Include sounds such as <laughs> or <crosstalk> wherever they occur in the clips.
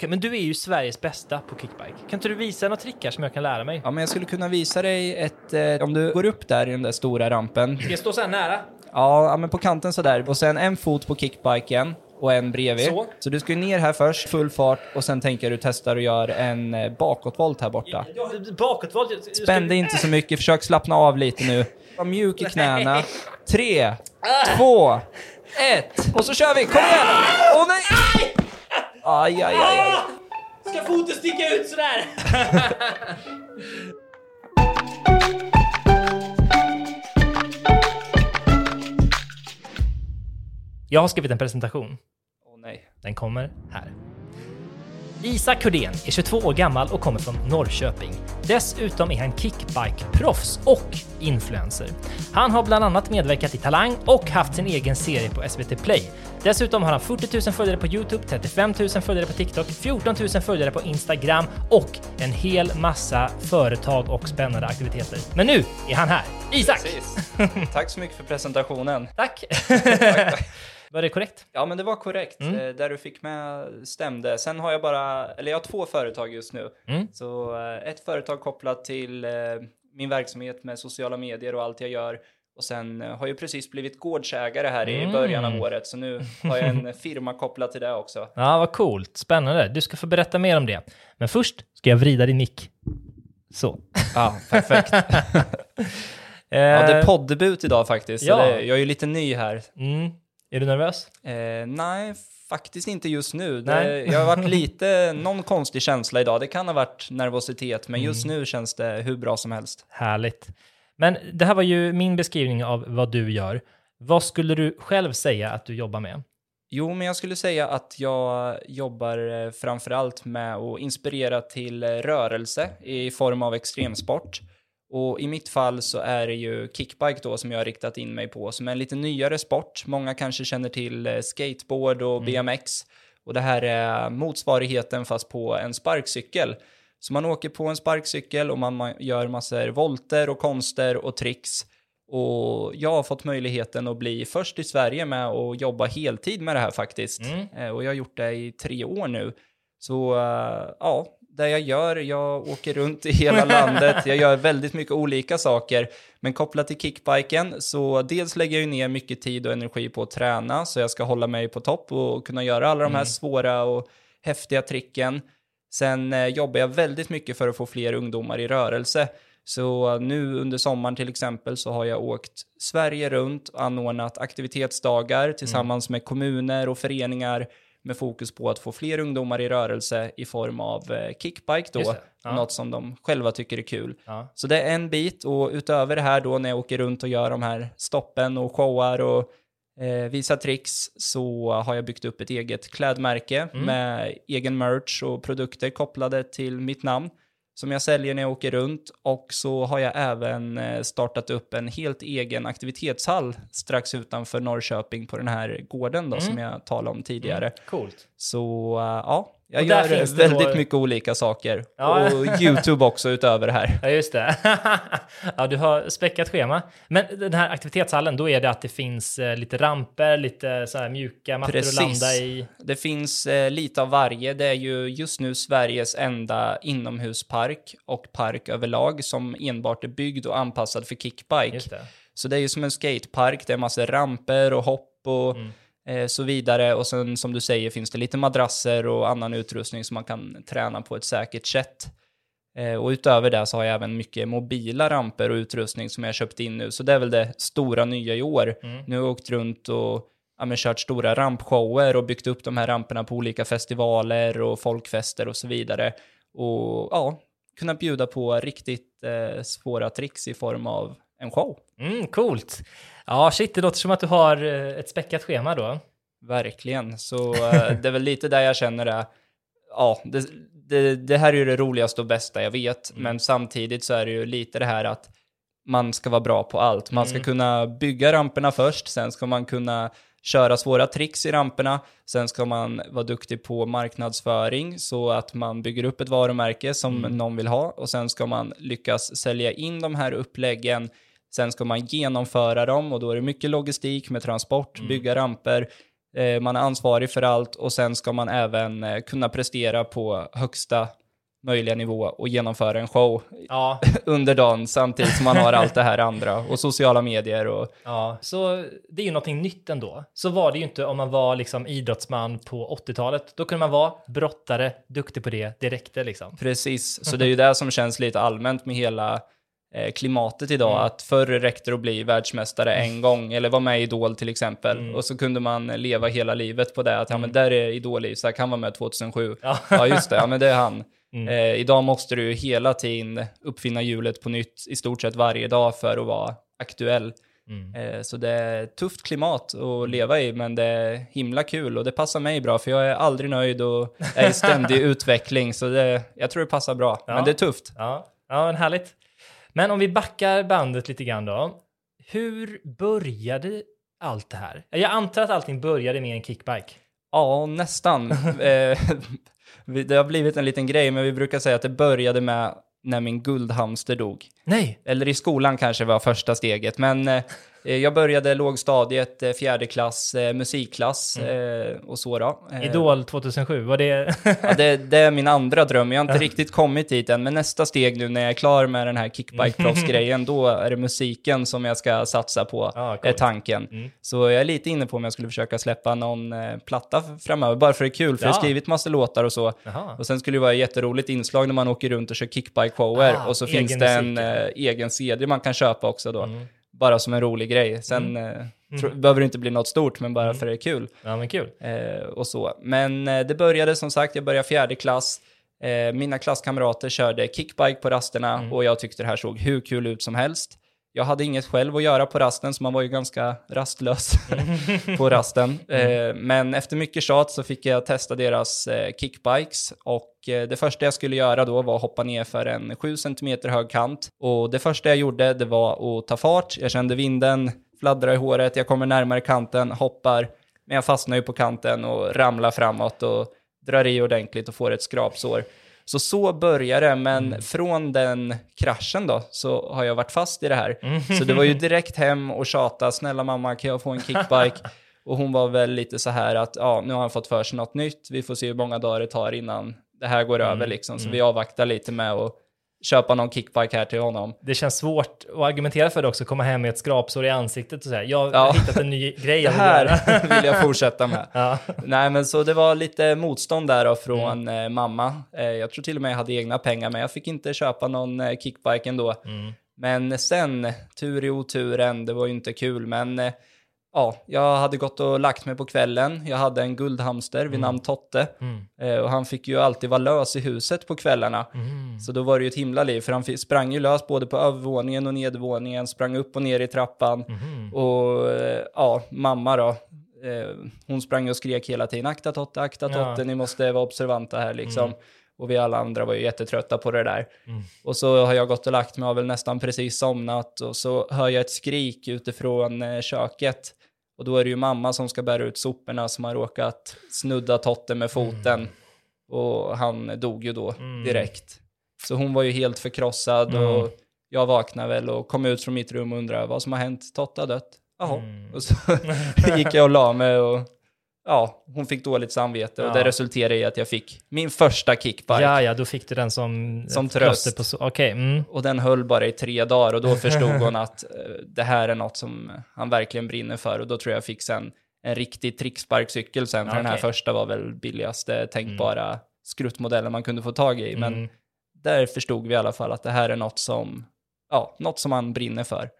Okej, Men du är ju Sveriges bästa på kickbike. Kan inte du visa några trickar som jag kan lära mig? Ja, men jag skulle kunna visa dig ett... Eh, om du går upp där i den där stora rampen. Ska jag stå så här nära? Ja, ja, men på kanten sådär. Och sen en fot på kickbiken och en bredvid. Så. du ska ju ner här först, full fart, och sen tänker du testar och gör en eh, bakåtvolt här borta. Ja, bakåtvolt. Jag- jag ska- Spänn dig inte så mycket, försök slappna av lite nu. Var mjuk i knäna. <laughs> Tre, två, ett. Och så kör vi, kom igen! Åh nej! Aj, aj, aj, aj. Ska foten sticka ut sådär? Jag har skrivit en presentation. Åh nej. Den kommer här. Isak Hurdén är 22 år gammal och kommer från Norrköping. Dessutom är han kickbike-proffs och influencer. Han har bland annat medverkat i Talang och haft sin egen serie på SVT Play. Dessutom har han 40 000 följare på Youtube, 35 000 följare på TikTok, 14 000 följare på Instagram och en hel massa företag och spännande aktiviteter. Men nu är han här! Isak! Precis. Tack så mycket för presentationen. Tack! <laughs> Var det korrekt? Ja, men det var korrekt. Mm. Eh, Där du fick med stämde. Sen har jag bara, eller jag har två företag just nu. Mm. Så eh, ett företag kopplat till eh, min verksamhet med sociala medier och allt jag gör. Och sen har jag precis blivit gårdsägare här i Mm. början av året. Så nu har jag en <laughs> firma kopplad till det också. Ja, vad coolt. Spännande. Du ska få berätta mer om det. Men först ska jag vrida din mick. Så. Ja, perfekt. <laughs> Ja, det är poddebut idag faktiskt. Ja. Det, jag är ju lite ny här. Mm. Är du nervös? Eh, nej, faktiskt inte just nu. Det, jag har varit <laughs> lite, någon konstig känsla idag. Det kan ha varit nervositet, men just Mm. nu känns det hur bra som helst. Härligt. Men det här var ju min beskrivning av vad du gör. Vad skulle du själv säga att du jobbar med? Jo, men jag skulle säga att jag jobbar eh, framförallt med att inspirera till eh, rörelse i form av extremsport. Och i mitt fall så är det ju kickbike då som jag har riktat in mig på, som är en lite nyare sport. Många kanske känner till eh, skateboard och BMX. Och det här är motsvarigheten fast på en sparkcykel. Så man åker på en sparkcykel och man ma- gör massor volter och konster och tricks. Och jag har fått möjligheten att bli först i Sverige med att jobba heltid med det här faktiskt. Mm. Eh, Och jag har gjort det i tre år nu. Så eh, ja, det jag gör, jag åker runt i hela landet, jag gör väldigt mycket olika saker. Men kopplat till kickbiken, så dels lägger jag ner mycket tid och energi på att träna, så jag ska hålla mig på topp och kunna göra alla de här svåra och häftiga tricken. Sen eh, jobbar jag väldigt mycket för att få fler ungdomar i rörelse. Så nu under sommaren till exempel så har jag åkt Sverige runt och anordnat aktivitetsdagar tillsammans med kommuner och föreningar med fokus på att få fler ungdomar i rörelse i form av eh, kickbike då, ja. något som de själva tycker är kul. Ja. Så det är en bit och utöver det här då när jag åker runt och gör de här stoppen och showar och eh, visar tricks så har jag byggt upp ett eget klädmärke Mm. med egen merch och produkter kopplade till mitt namn som jag säljer när jag åker runt och så har jag även eh, startat upp en helt egen aktivitetshall strax utanför Norrköping på den här gården då Mm. som jag talade om tidigare. Coolt. Så eh, ja, jag Och gör väldigt då- mycket olika saker. Ja. Och YouTube också utöver det här. <laughs> Ja, just det. <laughs> ja, du har späckat schema. Men den här aktivitetshallen, då är det att det finns eh, lite ramper, lite så mjuka mattor Precis. att landa i. Det finns eh, lite av varje. Det är ju just nu Sveriges enda inomhuspark och park överlag som enbart är byggd och anpassad för kickbike. Så det är ju som en skatepark. Det är massor ramper och hopp och Mm. Eh, så vidare. Och sen som du säger finns det lite madrasser och annan utrustning som man kan träna på ett säkert sätt. Eh, och utöver det så har jag även mycket mobila ramper och utrustning som jag köpt in nu. Så det är väl det stora nya i år. Mm. Nu har jag åkt runt och ja, men kört stora rampshower och byggt upp de här ramperna på olika festivaler och folkfester och så vidare. Och ja, kunna bjuda på riktigt eh, svåra tricks i form av en show. Mm, coolt. Ja, shit, det låter som att du har eh, ett späckat schema då. Verkligen. Så eh, det är väl lite där jag känner det. Ja, det, det, det här är ju det roligaste och bästa jag vet. Men samtidigt så är det ju lite det här att man ska vara bra på allt. Man ska Mm. kunna bygga ramperna först, sen ska man kunna köra svåra tricks i ramperna, sen ska man vara duktig på marknadsföring så att man bygger upp ett varumärke som någon vill ha och sen ska man lyckas sälja in de här uppläggen Sen ska man genomföra dem och då är det mycket logistik med transport, bygga ramper, Eh, man är ansvarig för allt och sen ska man även eh, kunna prestera på högsta möjliga nivå och genomföra en show Ja, <laughs> under dagen samtidigt som man har allt det här andra och sociala medier och ja, så det är ju någonting nytt ändå. Så var det ju inte om man var liksom idrottsman på 80-talet. Då kunde man vara brottare, duktig på det, det räckte liksom. precis. Så det är ju det som känns lite allmänt med hela klimatet idag, Mm. att förr räckte det att bli världsmästare en gång, eller vara med i Idol till exempel, Mm. och så kunde man leva hela livet på det, att ja men där är Idol i, så här kan vara med 2007. Ja. <laughs> Ja just det, ja men det är han. Mm. Eh, idag måste du hela tiden uppfinna hjulet på nytt i stort sett varje dag för att vara aktuell. Mm. Eh, så det är tufft klimat att leva i, men det är himla kul och det passar mig bra, för jag är aldrig nöjd och är i ständig <laughs> utveckling, så det, jag tror det passar bra. Ja. Men det är tufft. Ja, ja men härligt. Men om vi backar bandet lite grann då. Hur började allt det här? Jag antar att allting började med en kickbike. Ja, nästan. <laughs> Eh, det har blivit en liten grej, men vi brukar säga att det började med när min guldhamster dog. Nej! Eller i skolan kanske var första steget, men eh, jag började lågstadiet, eh, fjärde klass, eh, musikklass eh, och så då. Eh, Idol 2007, var det... <laughs> Ja, det, det är min andra dröm. Jag har inte riktigt kommit dit än, men nästa steg nu när jag är klar med den här kickbike-proffs-grejen, <laughs> då är det musiken som jag ska satsa på, Ja, är coolt. tanken. Mm. Så jag är lite inne på om jag skulle försöka släppa någon eh, platta framöver, bara för det är kul, för jag Ja. har skrivit massa låtar och så. Jaha. Och sen skulle det vara ett jätteroligt inslag när man åker runt och kör kickbike-shower, Ah, och så finns det en musik, eh, egen CD man kan köpa också då. Mm. Bara som en rolig grej. Sen eh, tro, behöver det inte bli något stort, men bara Mm. för det är kul. Ja, men kul. Eh, och så. Men eh, det började som sagt, jag började fjärde klass. Eh, mina klasskamrater körde kickbike på rasterna Mm. och jag tyckte det här såg hur kul ut som helst. Jag hade inget själv att göra på rasten, så man var ju ganska rastlös <laughs> på rasten. <laughs> Eh, men efter mycket tjat så fick jag testa deras eh, kickbikes och eh, det första jag skulle göra då var att hoppa ner för en 7 cm hög kant. Och det första jag gjorde, det var att ta fart. Jag kände vinden fladdra i håret, jag kommer närmare kanten, hoppar, men jag fastnar ju på kanten och ramlar framåt och drar i ordentligt och får ett skrapsår. Så så börjar det, men från den kraschen då så har jag varit fast i det här. Så det var ju <laughs> direkt hem och tjata, snälla mamma kan jag få en kickbike? <laughs> Och hon var väl lite så här att ja, nu har han fått för sig något nytt, vi får se hur många dagar det tar innan det här går över liksom. Så vi avvaktar lite med att köpa någon kickbike här till honom. Det känns svårt att argumentera för det också, komma hem med ett skrapsår i ansiktet och säga jag har Ja. hittat en ny <laughs> grej Det här vill jag fortsätta med. Ja. Nej, men så det var lite motstånd där då från Mm. eh, mamma. Eh, jag tror till och med jag hade egna pengar, men jag fick inte köpa någon eh, kickbike ändå. Mm. Men sen, tur i oturen, det var ju inte kul, men ja, jag hade gått och lagt mig på kvällen. Jag hade en guldhamster vid namn Totte Mm. eh, och han fick ju alltid vara lös i huset på kvällarna. Mm. Så då var det ju ett himla liv, för han sprang ju lös både på övervåningen och nedervåningen, sprang upp och ner i trappan. Mhm. Och eh, ja, mamma då, eh, hon sprang och skrek hela tiden, akta Totte, akta Ja. Totte, ni måste vara observanta här liksom. Mm. Och vi alla andra var ju jättetrötta på det där. Mm. Och så har jag gått och lagt mig, har väl nästan precis somnat och så hör jag ett skrik utifrån eh, köket. Och då är det ju mamma som ska bära ut soporna som har råkat snudda Totte med foten. Och han dog ju då Mm. direkt. Så hon var ju helt förkrossad Mm. och jag vaknade väl och kom ut från mitt rum och undrade vad som har hänt. Totte har dött. Jaha. Mm. Och så <laughs> gick jag och la mig och ja, hon fick dåligt samvete och Ja. det resulterade i att jag fick min första kickbike. Ja, ja, då fick du den som, Som tröst. På så- Okej, mm. Och den höll bara i tre dagar och då <laughs> förstod hon att eh, det här är något som han verkligen brinner för. Och då tror jag fick sen en riktig tricksparkcykel sen, för den här första var väl billigaste tänkbara skruttmodellen man kunde få tag i. Men Mm. där förstod vi i alla fall att det här är något som, ja, något som han brinner för.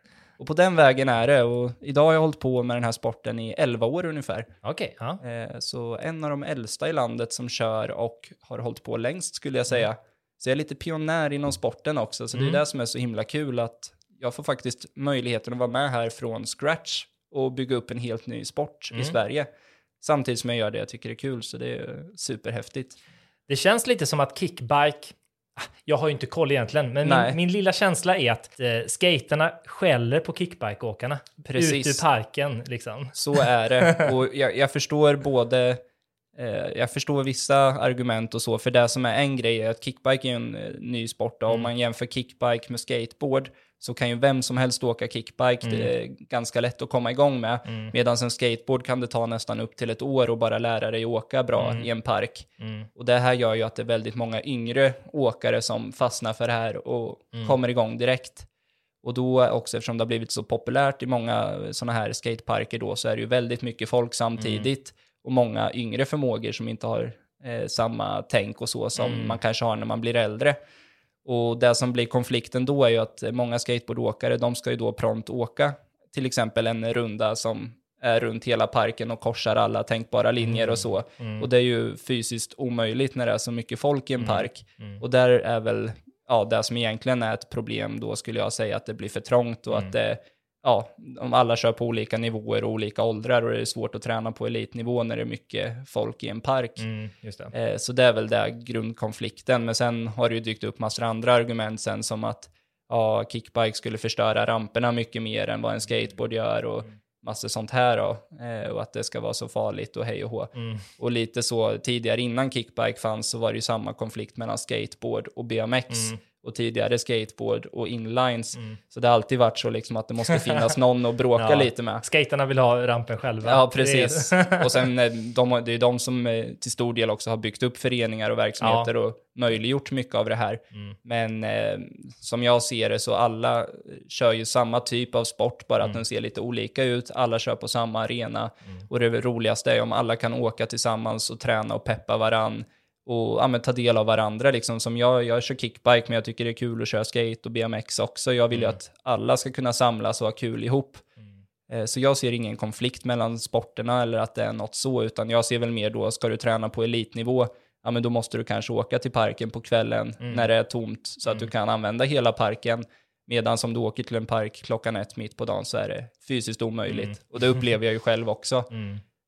Och på den vägen är det. Och idag har jag hållit på med den här sporten i 11 år ungefär. Okej, ja. Eh, Så en av de äldsta i landet som kör och har hållit på längst skulle jag säga. Så jag är lite pionjär inom sporten också, så det Mm. är det som är så himla kul att jag får faktiskt möjligheten att vara med här från scratch och bygga upp en helt ny sport Mm. i Sverige. Samtidigt som jag gör det jag tycker är kul, så det är superhäftigt. Det känns lite som att kickbike, jag har ju inte koll egentligen, men min, min lilla känsla är att eh, skaterna skäller på kickbikeåkarna. Precis. Ut ur parken liksom. Så är det. <laughs> Och jag, jag förstår både Eh, jag förstår vissa argument och så, för det som är en grej är att kickbike är en eh, ny sport. Och Om man jämför kickbike med skateboard så kan ju vem som helst åka kickbike. Det är ganska lätt att komma igång med. Medan en skateboard kan det ta nästan upp till ett år och bara lära dig åka bra i en park. Och det här gör ju att det är väldigt många yngre åkare som fastnar för det här och kommer igång direkt. Och då också eftersom det har blivit så populärt i många sådana här skateparker då så är det ju väldigt mycket folk samtidigt och många yngre förmågor som inte har eh, samma tänk och så som man kanske har när man blir äldre. Och det som blir konflikten då är ju att många skateboardåkare, de ska ju då prompt åka till exempel en runda som är runt hela parken och korsar alla tänkbara linjer och så. Och det är ju fysiskt omöjligt när det är så mycket folk i en park. Och där är väl ja, det som egentligen är ett problem då skulle jag säga att det blir för trångt och att det, ja, om alla kör på olika nivåer och olika åldrar och det är svårt att träna på elitnivå när det är mycket folk i en park. Mm, det. Eh, Så det är väl det grundkonflikten. Men sen har det ju dykt upp massor andra argument sen som att ja, kickbike skulle förstöra ramperna mycket mer än vad en skateboard gör och massor sånt här då. Eh, Och att det ska vara så farligt och hej och hå. Och lite så tidigare innan kickbike fanns så var det ju samma konflikt mellan skateboard och BMX. Och tidigare skateboard och inlines. Så det har alltid varit så liksom att det måste <laughs> finnas någon att bråka Ja. lite med. Skaterna vill ha rampen själva. Ja, precis. <laughs> och sen eh, de, det är de som eh, till stor del också har byggt upp föreningar och verksamheter och möjliggjort mycket av det här. Mm. Men eh, som jag ser det så alla kör ju samma typ av sport, bara Mm. att den ser lite olika ut. Alla kör på samma arena. Och det roligaste är om alla kan åka tillsammans och träna och peppa varann och ja, ta del av varandra. Liksom. Som jag, jag kör kickbike, men jag tycker det är kul att köra skate och BMX också. Jag vill ju att alla ska kunna samlas och ha kul ihop. Eh, Så jag ser ingen konflikt mellan sporterna eller att det är något så, utan jag ser väl mer då, ska du träna på elitnivå, ja men då måste du kanske åka till parken på kvällen när det är tomt så att du kan använda hela parken. Medan om du åker till en park klockan ett mitt på dagen så är det fysiskt omöjligt. Och det upplever jag ju själv också.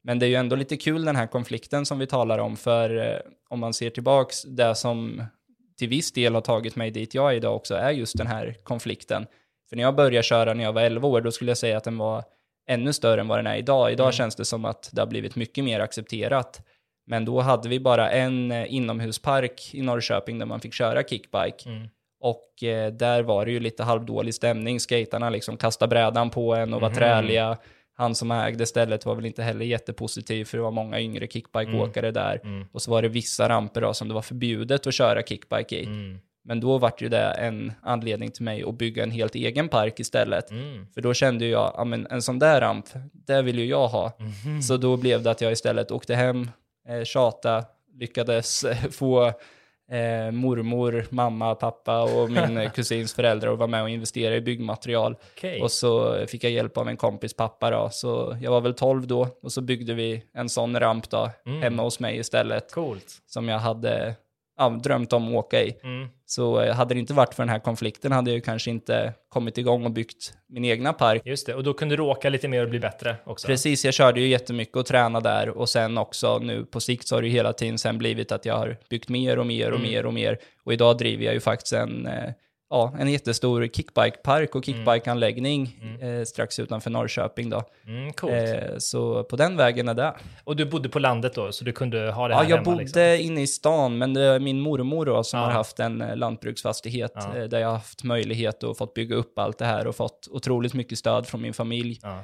Mm. Men det är ju ändå lite kul den här konflikten som vi talar om, för eh, om man ser tillbaks, det som till viss del har tagit mig dit jag är idag också är just den här konflikten. För när jag började köra när jag var 11 år, då skulle jag säga att den var ännu större än vad den är idag. Idag känns det som att det har blivit mycket mer accepterat. Men då hade vi bara en eh, inomhuspark i Norrköping där man fick köra kickbike. Mm. Och eh, där var det ju lite halvdålig stämning. Skatarna liksom kastade brädan på en och var träliga. Han som ägde stället var väl inte heller jättepositiv för det var många yngre kickbikeåkare där. Och så var det vissa ramper då som det var förbjudet att köra kickbike i. Mm. Men då var ju det en anledning till mig att bygga en helt egen park istället. Mm. För då kände jag, ja men en sån där ramp, det vill ju jag ha. Mhm. Så då blev det att jag istället åkte hem, eh, tjata, lyckades eh, få eh, mormor, mamma, pappa och min eh, kusins föräldrar att vara med och investera i byggmaterial. Okej. Och så fick jag hjälp av en kompis pappa då. Så jag var väl 12 då och så byggde vi en sån ramp då Mm. hemma hos mig istället. Coolt. Som jag hade ja, drömt om att åka i. Mm. Så eh, hade det inte varit för den här konflikten hade jag ju kanske inte kommit igång och byggt min egna park. Just det, och då kunde du åka lite mer och bli bättre också. Precis, jag körde ju jättemycket och tränade där och sen också nu på sikt så har det ju hela tiden sen blivit att jag har byggt mer och mer och Mm. mer och mer. Och idag driver jag ju faktiskt en, eh, ja, en jättestor kickbikepark och kickbikeanläggning eh, strax utanför Norrköping då. Mm. Eh, så på den vägen är det. Och du bodde på landet då, så du kunde ha det här Ja, jag hemma? bodde liksom. inne i stan, men det är min mormor då som Ja. har haft en eh, lantbruksfastighet Ja. eh, där jag har haft möjlighet och fått bygga upp allt det här och fått otroligt mycket stöd från min familj. Ja.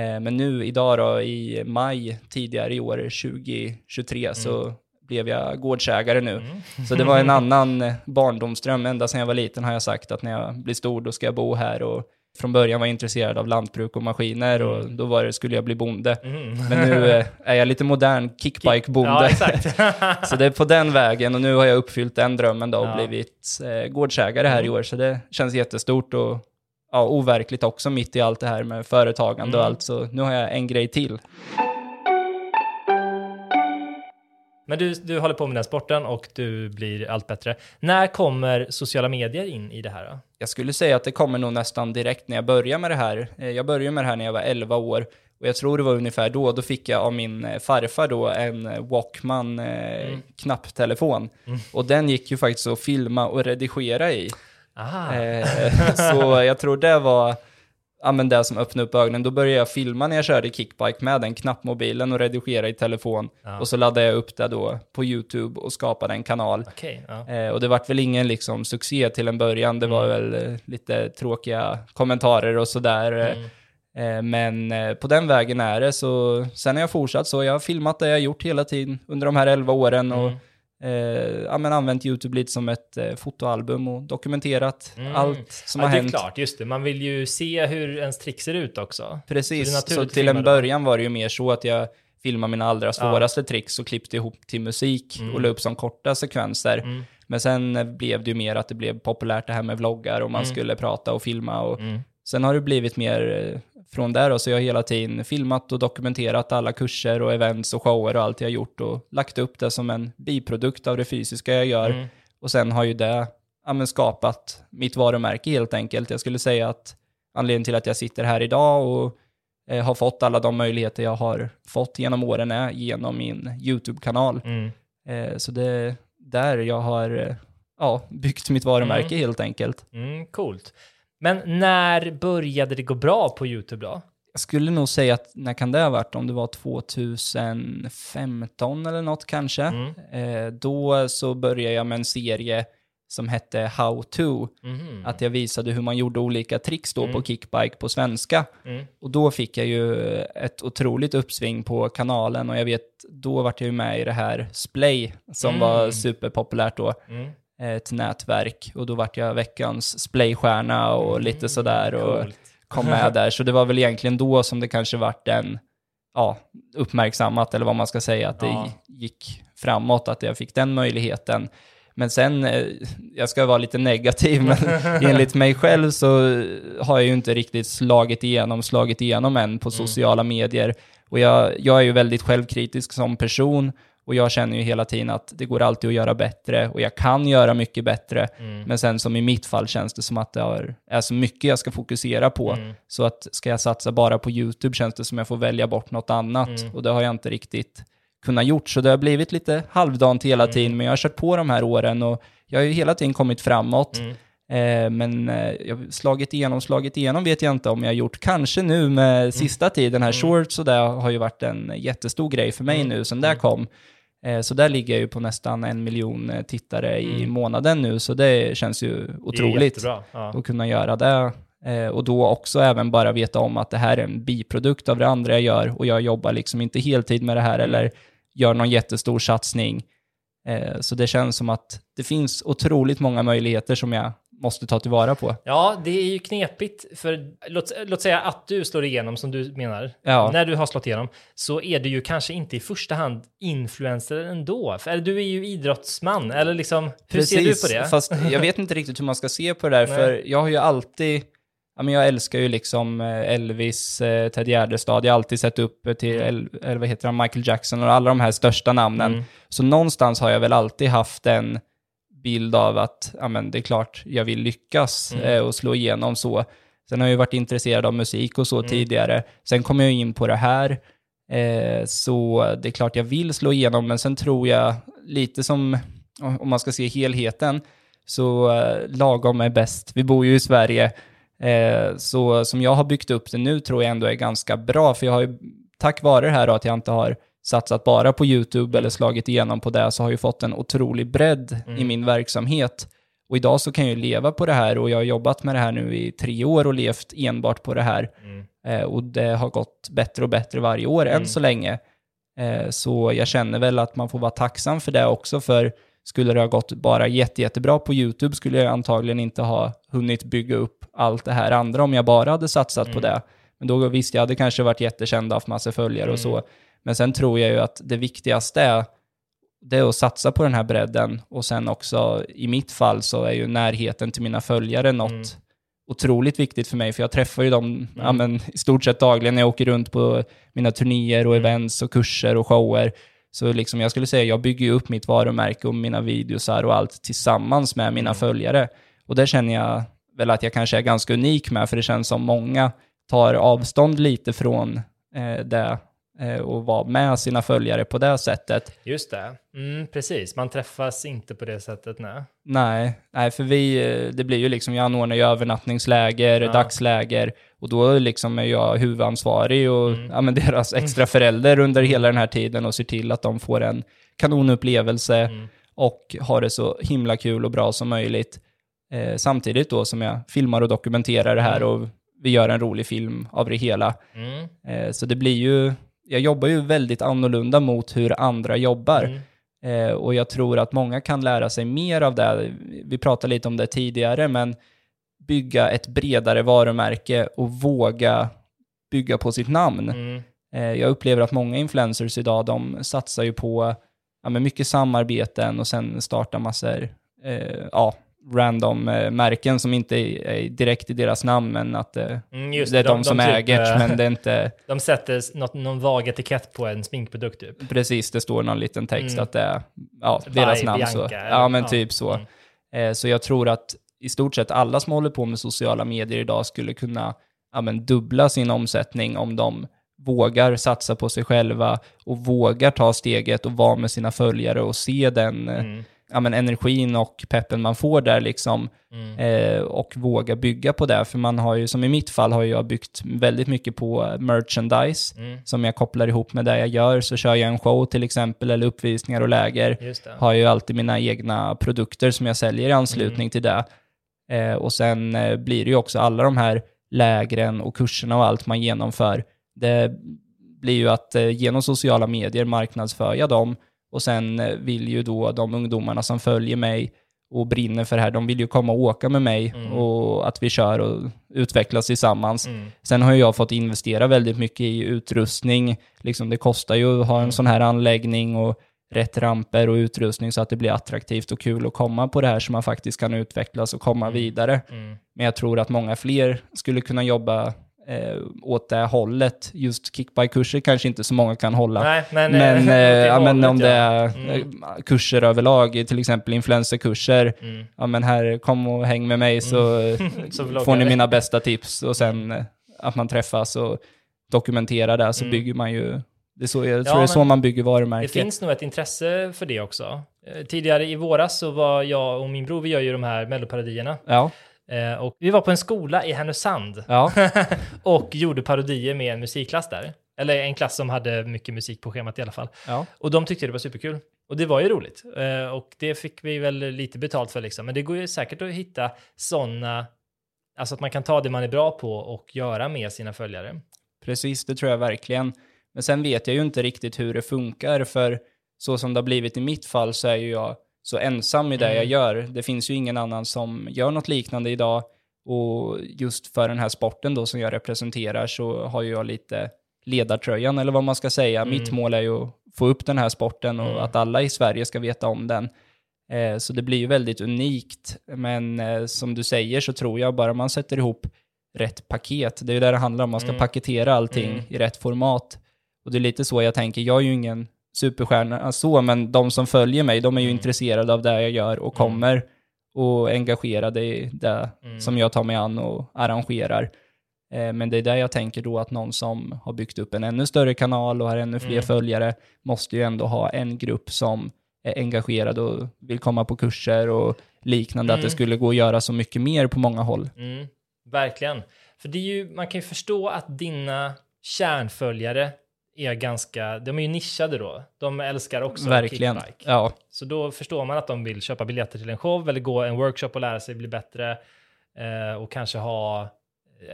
Eh, Men nu idag då i maj tidigare i år, 2023, så blev jag gårdsägare nu. Så det var en annan eh, barndomsdröm. Ända sedan jag var liten har jag sagt att när jag blir stor då ska jag bo här. Och från början var jag intresserad av lantbruk och maskiner och då var det, skulle jag bli bonde. Men nu eh, är jag lite modern kickbike-bonde. Ja, exakt. <laughs> så det är på den vägen och nu har jag uppfyllt den drömmen då och Ja. blivit eh, gårdsägare här i år. Så det känns jättestort och ja, overkligt också mitt i allt det här med företagande och allt. Så nu har jag en grej till. Men du, du håller på med den sporten och du blir allt bättre. När kommer sociala medier in i det här? Då? Jag skulle säga att det kommer nog nästan direkt när jag börjar med det här. Eh, Jag började med det här när jag var 11 år och jag tror det var ungefär då, då fick jag av min eh, farfar då en eh, Walkman eh, knapptelefon. Och den gick ju faktiskt att filma och redigera i. Aha. Eh, <laughs> så jag tror det var ja, men det som öppnade upp ögonen. Då började jag filma när jag körde kickbike med den knappmobilen och redigera i telefon. Ja. Och så laddade jag upp det då på YouTube och skapade en kanal. Okej, ja. Eh, och det vart väl ingen liksom succé till en början. Det var väl eh, lite tråkiga kommentarer och sådär. Mm. Eh, men eh, på den vägen är det. Så sen har jag fortsatt så. Jag har filmat det jag gjort hela tiden under de här 11 åren. Och Mm. Eh, ja, men använt YouTube lite som ett eh, fotoalbum och dokumenterat Mm. allt som ja, har det är hänt. klart, just det. Man vill ju se hur ens trick ser ut också. Så det är Precis, så att till en det. början var det ju mer så att jag filmade mina allra svåraste tricks och klippte ihop till musik och la upp som korta sekvenser. Mm. Men sen blev det ju mer att det blev populärt det här med vloggar och man Mm. skulle prata och filma och Mm. Sen har det blivit mer eh, från där och så jag har hela tiden filmat och dokumenterat alla kurser och events och shower och allt jag har gjort och lagt upp det som en biprodukt av det fysiska jag gör. Mm. Och sen har ju det ja, skapat mitt varumärke helt enkelt. Jag skulle säga att anledningen till att jag sitter här idag och eh, har fått alla de möjligheter jag har fått genom åren är genom min YouTube-kanal. Mm. Eh, så det är där jag har eh, ja, byggt mitt varumärke helt enkelt. Mm, coolt. Men när började det gå bra på YouTube då? Jag skulle nog säga att, när kan det ha varit? Om det var 2015 eller något kanske. Mm. Eh, då så började jag med en serie som hette How To. Mhm. Att jag visade hur man gjorde olika tricks då Mm. på kickbike på svenska. Mm. Och då fick jag ju ett otroligt uppsving på kanalen och jag vet, då vart jag ju med i det här Splay som Mm. var superpopulärt då. Mm. Ett nätverk och då vart jag veckans Splay-stjärna och lite sådär och Coolt. kom med där. Så det var väl egentligen då som det kanske vart en, ja, uppmärksammat eller vad man ska säga, att det Ja. gick framåt, att jag fick den möjligheten. Men sen, eh, jag ska vara lite negativ, men <laughs> enligt mig själv så har jag ju inte riktigt slagit igenom, slagit igenom än på sociala medier. Och jag, jag är ju väldigt självkritisk som person och jag känner ju hela tiden att det går alltid att göra bättre och jag kan göra mycket bättre. Mm. Men sen som i mitt fall känns det som att det är så mycket jag ska fokusera på. Mm. Så att ska jag satsa bara på YouTube känns det som jag får välja bort något annat. Mm. Och det har jag inte riktigt kunnat gjort. Så det har blivit lite halvdant hela tiden. Men jag har kört på de här åren och jag har ju hela tiden kommit framåt. Mm. Eh, men eh, slagit igenom, slagit igenom vet jag inte om jag har gjort. Kanske nu med sista tiden, här shorts och det har ju varit en jättestor grej för mig Mm. nu sen det kom. Eh, så där ligger jag ju på nästan en miljon eh, tittare i Mm. månaden nu, så det känns ju otroligt. Ja. att kunna göra det. Eh, och då också även bara veta om att det här är en biprodukt av det andra jag gör och jag jobbar liksom inte heltid med det här Mm. eller gör någon jättestor satsning. Så det känns som att det finns otroligt många möjligheter som jag måste ta tillvara på. Ja, det är ju knepigt. För låt, låt säga att du slår igenom, som du menar. Ja. När du har slått igenom, så är du ju kanske inte i första hand influencer ändå. För, eller du är ju idrottsman, eller liksom, hur ser du på det? Fast jag <laughs> vet inte riktigt hur man ska se på det där, för jag har ju alltid, ja men jag älskar ju liksom eh, Elvis, eh, Ted Gärdestad, jag har alltid sett upp till, El, eller vad heter han, Michael Jackson och alla de här största namnen. Mm. Så någonstans har jag väl alltid haft en bild av att, ja men det är klart, jag vill lyckas Mm. eh, och slå igenom så. Sen har jag ju varit intresserad av musik och så Mm. tidigare. Sen kom jag in på det här. Eh, så det är klart jag vill slå igenom, men sen tror jag lite som, om man ska se helheten, så eh, lagom är bäst. Vi bor ju i Sverige, eh, så som jag har byggt upp det nu tror jag ändå är ganska bra, för jag har ju, tack vare det här då, att jag inte har satsat bara på YouTube eller slagit igenom på det, så har jag fått en otrolig bredd i min verksamhet. Och idag så kan jag ju leva på det här och jag har jobbat med det här nu i tre år och levt enbart på det här. Mm. Eh, och det har gått bättre och bättre varje år än så länge. Eh, så jag känner väl att man får vara tacksam för det också, för skulle det ha gått bara jätte, jättebra på YouTube skulle jag antagligen inte ha hunnit bygga upp allt det här andra om jag bara hade satsat på det. Men då visst, jag hade kanske varit jättekänd, haft massa följare och så. Men sen tror jag ju att det viktigaste är, det är att satsa på den här bredden och sen också i mitt fall så är ju närheten till mina följare något otroligt viktigt för mig, för jag träffar ju dem ja, men, i stort sett dagligen när jag åker runt på mina turnéer och events och kurser och shower. Så liksom jag skulle säga, jag bygger ju upp mitt varumärke och mina videosar och allt tillsammans med mina följare. Och det känner jag väl att jag kanske är ganska unik med, för det känns som många tar avstånd lite från eh, det och vara med sina följare på det sättet. Just det. Mm, precis, man träffas inte på det sättet, nej. Nej, nej, för vi, eh, det blir ju liksom, jag anordnar ju övernattningsläger, Ja. dagsläger och då liksom är jag huvudansvarig och Mm. ja, men <laughs> deras extra förälder under hela den här tiden och ser till att de får en kanonupplevelse Mm. och har det så himla kul och bra som möjligt. Eh, samtidigt då som jag filmar och dokumenterar det här Mm. och vi gör en rolig film av det hela. Mm. Eh, så det blir ju, jag jobbar ju väldigt annorlunda mot hur andra jobbar. Mm. Eh, och jag tror att många kan lära sig mer av det. Vi pratade lite om det tidigare, men bygga ett bredare varumärke och våga bygga på sitt namn. Mm. Eh, jag upplever att många influencers idag, de satsar ju på ja, men mycket samarbeten och sen startar massor, eh, ja, random eh, märken som inte är, direkt i deras namn, men att eh, Mm, just det är de, som typ, äger det, eh, men det är inte <laughs> De sätter något, någon vag etikett på en sminkprodukt typ. precis, det står någon liten text Mm. att det är ja, By deras namn. Så. Bianca, Ja, men ja. typ så. Mm. Eh, Så jag tror att i stort sett alla som håller på med sociala medier idag skulle kunna ja, men dubbla sin omsättning om de vågar satsa på sig själva och vågar ta steget och vara med sina följare och se den eh, Mm. Ja, men energin och peppen man får där liksom Mm. eh, och våga bygga på det. För man har ju, som i mitt fall, har jag byggt väldigt mycket på merchandise Mm. som jag kopplar ihop med det jag gör. Så kör jag en show till exempel eller uppvisningar och läger har jag ju alltid mina egna produkter som jag säljer i anslutning Mm. till det. Eh, och sen eh, blir det ju också alla de här lägren och kurserna och allt man genomför. Det blir ju att eh, genom sociala medier marknadsför jag dem och sen eh, vill ju då de ungdomarna som följer mig och brinner för det här, de vill ju komma och åka med mig Mm. och att vi kör och utvecklas tillsammans. Mm. Sen har ju jag fått investera väldigt mycket i utrustning. Liksom det kostar ju att ha en Mm. sån här anläggning och rätt ramper och utrustning så att det blir attraktivt och kul att komma på det här så man faktiskt kan utvecklas och komma Mm. vidare. Mm. Men jag tror att många fler skulle kunna jobba eh, åt det hållet. Just kickbike-kurser kanske inte så många kan hålla. Nej, men... Men, <laughs> åt eh, det ja, men om hållet, det ja. är Mm. eh, kurser överlag, till exempel influencerkurser, Mm. ja men här, kom och häng med mig så, eh, <laughs> Så får ni mina bästa tips och sen eh, att man träffas och dokumenterar det så Mm. bygger man ju, det är så, jag Ja, tror det är så men man bygger Det varumärke. finns nog ett intresse för det också. Eh, Tidigare i våras så var jag och min bror, vi gör ju de här melloparodierna. Ja, Eh, och vi var på en skola i Härnösand ja, <laughs> och gjorde parodier med en musikklass där. Eller en klass som hade mycket musik på schemat i alla fall. ja. Och de tyckte det var superkul. Och det var ju roligt. Eh, och det fick vi väl lite betalt för liksom. Men det går ju säkert att hitta sådana, alltså att man kan ta det man är bra på och göra med sina följare. Precis, det tror jag verkligen. Men sen vet jag ju inte riktigt hur det funkar, för så som det har blivit i mitt fall så är ju jag så ensam i det Mm. jag gör. Det finns ju ingen annan som gör något liknande idag. Och just för den här sporten då som jag representerar så har ju jag lite ledartröjan, eller vad man ska säga. Mm. Mitt mål är ju att få upp den här sporten och Mm. att alla i Sverige ska veta om den. Eh, så det blir ju väldigt unikt. Men eh, som du säger så tror jag bara man sätter ihop rätt paket. Det är ju det det handlar om. Man ska Mm. paketera allting Mm. i rätt format. Och det är lite så jag tänker. Jag är ju ingen superstjärna så, men de som följer mig, de är ju Mm. intresserade av det jag gör och Mm. kommer och engagerade i det Mm. som jag tar mig an och arrangerar. Eh, Men det är där jag tänker då att någon som har byggt upp en ännu större kanal och har ännu fler Mm. följare måste ju ändå ha en grupp som är engagerad och vill komma på kurser och liknande, att Mm. det skulle gå att göra så mycket mer på många håll. Mm, verkligen. För det är ju, man kan ju förstå att dina kärnföljare är ganska, de är ju nischade då. De älskar också Verkligen. kickbike. Ja, Så då förstår man att de vill köpa biljetter till en show eller gå en workshop och lära sig bli bättre. Eh, och kanske ha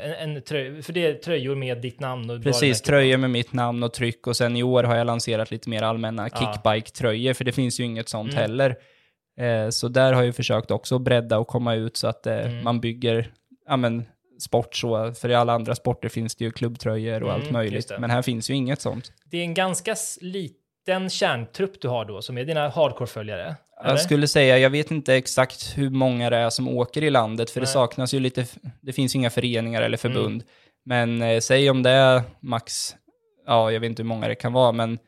en, en tröja, för det är tröjor med ditt namn och precis. Tröjor med mitt namn och tryck och sen i år har jag lanserat lite mer allmänna Ja. kickbike-tröjor, för det finns ju inget sånt Mm. heller. Eh, Så där har jag försökt också bredda och komma ut så att eh, Mm. man bygger, ja men, sport så. För i alla andra sporter finns det ju klubbtröjor och Mm, allt möjligt. det. Men här finns ju inget sånt. Det är en ganska liten kärntrupp du har då, som är dina hardcore-följare. eller? Jag skulle säga, jag vet inte exakt hur många det är som åker i landet, för det Nej. saknas ju lite, det finns ju inga föreningar eller Mm. förbund. Men eh, säg om det är max, ja jag vet inte hur många det kan vara, men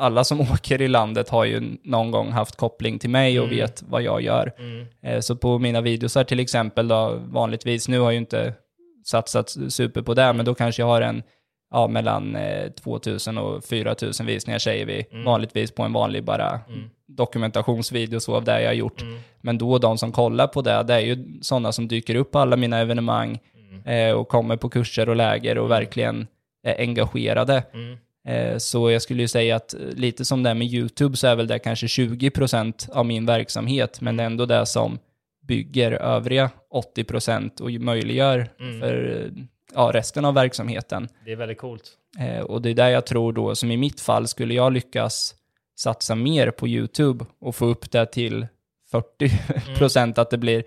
alla som <laughs> åker i landet har ju någon gång haft koppling till mig och Mm. vet vad jag gör. Mm. Eh, Så på mina videosar till exempel då, vanligtvis, nu har jag ju inte satsat super på det, Mm. men då kanske jag har en ja, mellan eh, 2000 och 4000 visningar säger vi, Mm. vanligtvis på en vanlig bara Mm. dokumentationsvideo så av det jag har gjort. Mm. Men då de som kollar på det, det är ju sådana som dyker upp på alla mina evenemang eh, och kommer på kurser och läger och verkligen är engagerade. Mm. Eh, så jag skulle ju säga att eh, lite som det är med YouTube så är väl det kanske 20% av min verksamhet, men det är ändå det som bygger övriga 80% och möjliggör Mm. för eh, ja, resten av verksamheten. Det är väldigt coolt. Och det är där jag tror då, som i mitt fall, skulle jag lyckas satsa mer på YouTube och få upp det till 40% att det blir,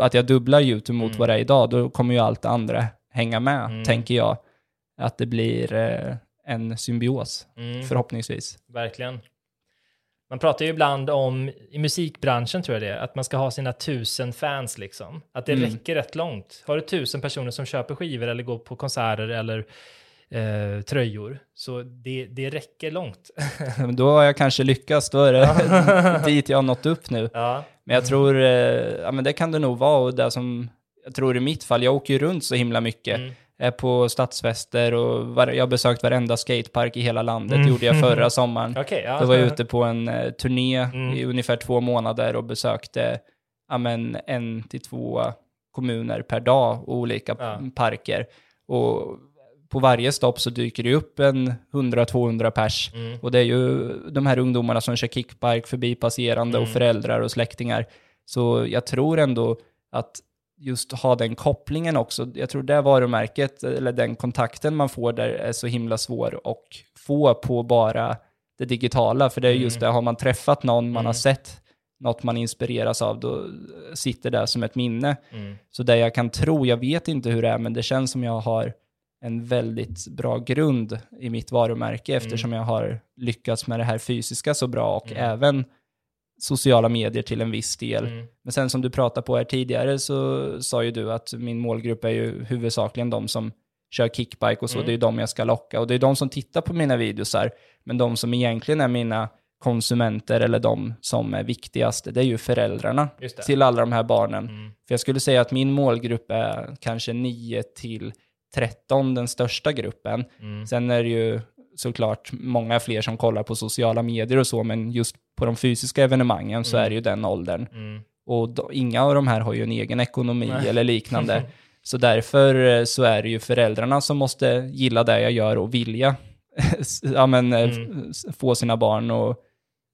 att jag dubblar YouTube mot Mm. vad det är idag, då kommer ju allt det andra hänga med, Mm. tänker jag. Att det blir en symbios, Mm. förhoppningsvis. Verkligen. Man pratar ju ibland om, i musikbranschen tror jag det att man ska ha sina tusen fans liksom. Att det Mm. räcker rätt långt. Har du tusen personer som köper skivor eller går på konserter eller eh, tröjor, så det, det räcker långt. <laughs> Då har jag kanske lyckats, då är det <laughs> dit jag har nått upp nu. ja. Men jag tror, eh, ja men det kan det nog vara och det som, jag tror i mitt fall, jag åker ju runt så himla mycket. Mm. Är på stadsfester och var, jag har besökt varenda skatepark i hela landet, Mm. gjorde jag förra sommaren. Okej, ja. Då var jag ute på en eh, turné Mm. i ungefär två månader och besökte ja, men, en till två kommuner per dag och olika Ja. parker. Och på varje stopp så dyker det upp en 100-200 pers. Mm. Och det är ju de här ungdomarna som kör kickbike förbi passerande och Mm. föräldrar och släktingar. Så jag tror ändå att just ha den kopplingen också, jag tror det varumärket eller den kontakten man får där är så himla svår att få på bara det digitala. För det är just det, har man träffat någon, man har Mm. sett något man inspireras av, då sitter det som ett minne. Mm. Så det jag kan tro, jag vet inte hur det är, men det känns som jag har en väldigt bra grund i mitt varumärke eftersom jag har lyckats med det här fysiska så bra och Mm. även sociala medier till en viss del. Mm. Men sen som du pratade på här tidigare så sa ju du att min målgrupp är ju huvudsakligen de som kör kickbike och så, Mm. det är ju de jag ska locka. Och det är de som tittar på mina videosar, men de som egentligen är mina konsumenter eller de som är viktigast, det är ju föräldrarna till alla de här barnen. Mm. För jag skulle säga att min målgrupp är kanske 9 till 13, den största gruppen. Mm. Sen är det ju såklart många fler som kollar på sociala medier och så, men just på de fysiska evenemangen så Mm. är det ju den åldern. Mm. Och då, inga av de här har ju en egen ekonomi Nej. eller liknande. <laughs> Så därför eh, så är det ju föräldrarna som måste gilla det jag gör och vilja <laughs> ja, men, eh, Mm. få sina barn och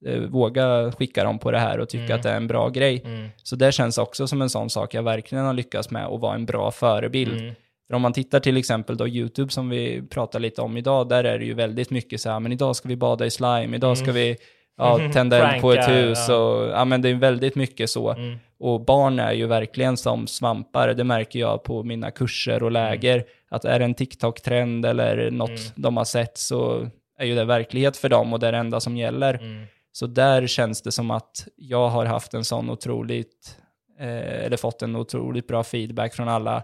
eh, våga skicka dem på det här och tycka Mm. att det är en bra grej. Mm. Så det känns också som en sån sak jag verkligen har lyckats med att vara en bra förebild. Mm. För om man tittar till exempel då YouTube som vi pratar lite om idag, där är det ju väldigt mycket så här, men idag ska vi bada i slime, idag ska Mm. vi ja, tända eld på ett hus ja. och ja men det är väldigt mycket så. Mm. Och barn är ju verkligen som svampar, det märker jag på mina kurser och läger, att är det en TikTok-trend eller något Mm. de har sett så är ju det verklighet för dem och det är det enda som gäller. Mm. Så där känns det som att jag har haft en sån otroligt, eh, eller fått en otroligt bra feedback från alla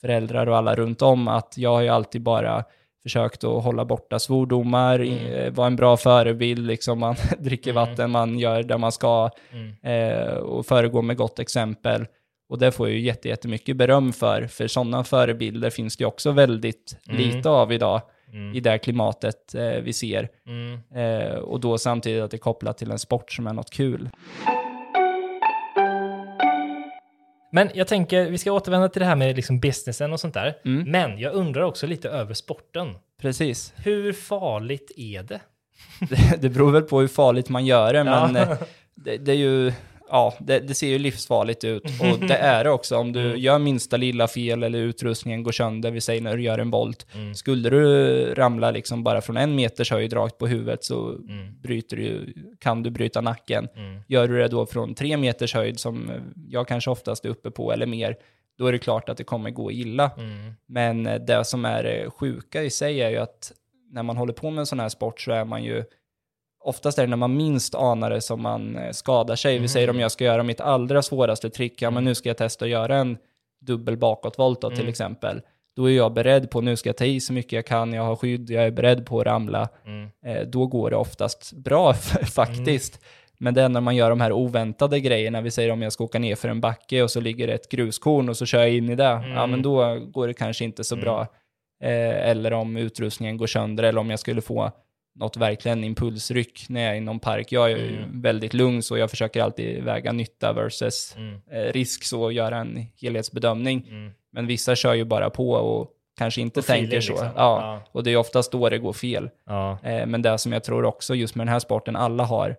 föräldrar och alla runt om, att jag har ju alltid bara försökt att hålla borta svordomar, Mm. eh, vara en bra förebild, liksom man <laughs> dricker Mm. vatten, man gör det man ska Mm. eh, och föregå med gott exempel. Och det får jag ju jätte- jättemycket beröm för, för sådana förebilder finns det också väldigt Mm. lite av idag Mm. i det klimatet eh, vi ser. Mm. Eh, och då samtidigt att det är kopplat till en sport som är något kul. Men jag tänker, vi ska återvända till det här med liksom businessen och sånt där. Mm. Men jag undrar också lite över sporten. Precis. Hur farligt är det? Det, <laughs> det beror väl på hur farligt man gör det, men eh, det, det är ju, ja, det, det ser ju livsfarligt ut. <laughs> Och det är det också. Om du Mm. gör minsta lilla fel eller utrustningen går sönder, vi säger när du gör en volt, Mm. skulle du ramla liksom bara från en meters höjd rakt på huvudet så Mm. bryter du, kan du bryta nacken. Mm. Gör du det då från tre meters höjd, som jag kanske oftast är uppe på, eller mer, då är det klart att det kommer gå illa. Mm. Men det som är sjuka i sig är ju att när man håller på med en sån här sport så är man ju Oftast är det när man minst anar det som man eh, skadar sig. Vi Mhm. säger om jag ska göra mitt allra svåraste trick, ja men nu ska jag testa att göra en dubbel bakåtvolt då, till Mm. exempel. Då är jag beredd på, nu ska jag ta i så mycket jag kan, jag har skydd, jag är beredd på att ramla. Mm. Eh, då går det oftast bra <laughs> faktiskt. Men det är när man gör de här oväntade grejerna, vi säger om jag ska åka ner för en backe och så ligger det ett gruskorn och så kör jag in i det, ja Mm. men då går det kanske inte så Mm. bra. eh, eller om utrustningen går sönder, eller om jag skulle få något verkligen impulsryck när jag är i någon park. Jag är ju Mm. väldigt lugn så jag försöker alltid väga nytta versus Mm. eh, risk så och göra en helhetsbedömning. Mm. Men vissa kör ju bara på och kanske inte Och tänker feeling, så. liksom. Ja. Ja. Och det är oftast då det går fel. Ja. Eh, men det som jag tror också just med den här sporten, alla har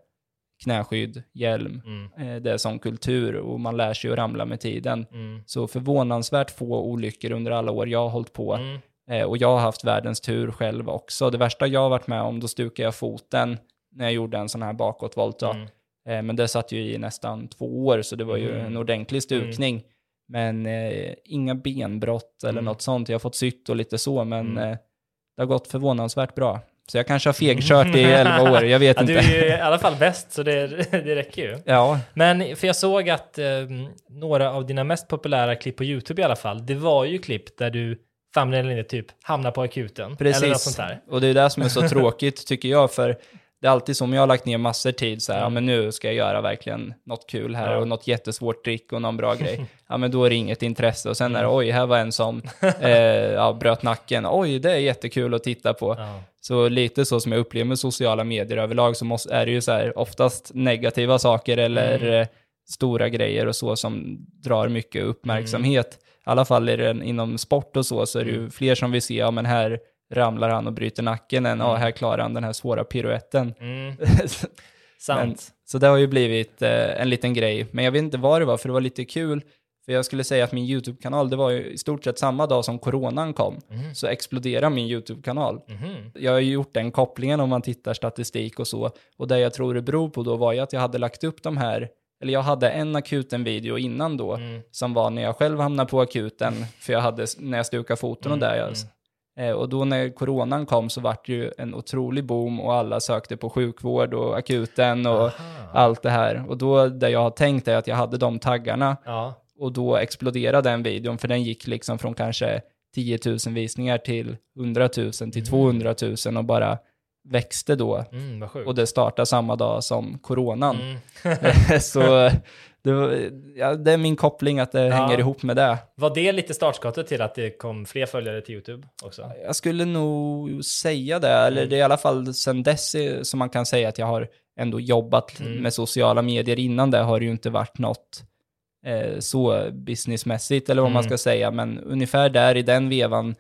knäskydd, hjälm, Mm. eh, det är som kultur och man lär sig att ramla med tiden. Mm. Så förvånansvärt få olyckor under alla år jag har hållit på. Mm. Eh, och jag har haft världens tur själv också. Det värsta jag har varit med om, då stukade jag foten när jag gjorde en sån här bakåtvolt. Mm. Eh, men det satt ju i nästan två år, så det var ju Mm. en ordentlig stukning. Men eh, inga benbrott eller Mm. något sånt. Jag har fått sytt och lite så, men Mm. eh, det har gått förvånansvärt bra. Så jag kanske har fegkört i elva år, jag vet <laughs> Ja, inte. du är ju i alla fall bäst, så det, <laughs> det räcker ju. Ja, Men för jag såg att eh, några av dina mest populära klipp på YouTube i alla fall, det var ju klipp där du eller inte typ hamnar på akuten. Eller något precis. sånt där. Och det är det som är så <laughs> tråkigt tycker jag, för det är alltid som jag har lagt ner massor tid så här, Mm. ja men nu ska jag göra verkligen något kul här Ja. och något jättesvårt trick och någon bra grej. <laughs> Ja men då är det inget intresse och sen är det oj, här var en som <laughs> eh, ja, bröt nacken. Oj, det är jättekul att titta på. Ja. Så lite så som jag upplever med sociala medier överlag så måste, är det ju så här oftast negativa saker eller Mm. eh, stora grejer och så som drar mycket uppmärksamhet. Mm. I alla fall är det inom sport och så, så är det ju fler som vill se, ja men här ramlar han och bryter nacken än, ja här klarar han den här svåra piruetten. Mm, <laughs> Men, sant. så det har ju blivit eh, en liten grej, men jag vet inte vad det var, för det var lite kul. För jag skulle säga att min YouTube-kanal, det var ju i stort sett samma dag som coronan kom, Mhm. så exploderade min YouTube-kanal. Mhm. Jag har ju gjort den kopplingen om man tittar statistik och så. Och det jag tror det beror på då var ju att jag hade lagt upp de här, eller jag hade en akuten-video innan då, Mm. som var när jag själv hamnade på akuten, för jag hade, när jag stukade foten och Mm, där. Jag, eh, och då när coronan kom så vart det ju en otrolig boom och alla sökte på sjukvård och akuten och Aha. allt det här. Och då, det jag har tänkt är att jag hade de taggarna Ja. och då exploderade den videon, för den gick liksom från kanske 10 000 visningar till 100 000 till 200 000 och bara växte då. Mm. Och det startade samma dag som coronan. Mm. <laughs> <laughs> Så det, var, ja, det är min koppling att det Ja. hänger ihop med det. Var det lite startskottet till att det kom fler följare till YouTube också? Jag skulle nog säga det, eller Mm. det är i alla fall sen dess som man kan säga att jag har ändå jobbat Mm. med sociala medier. Innan det har det ju inte varit något eh, så businessmässigt eller vad man Mm. ska säga, men ungefär där i den vevan,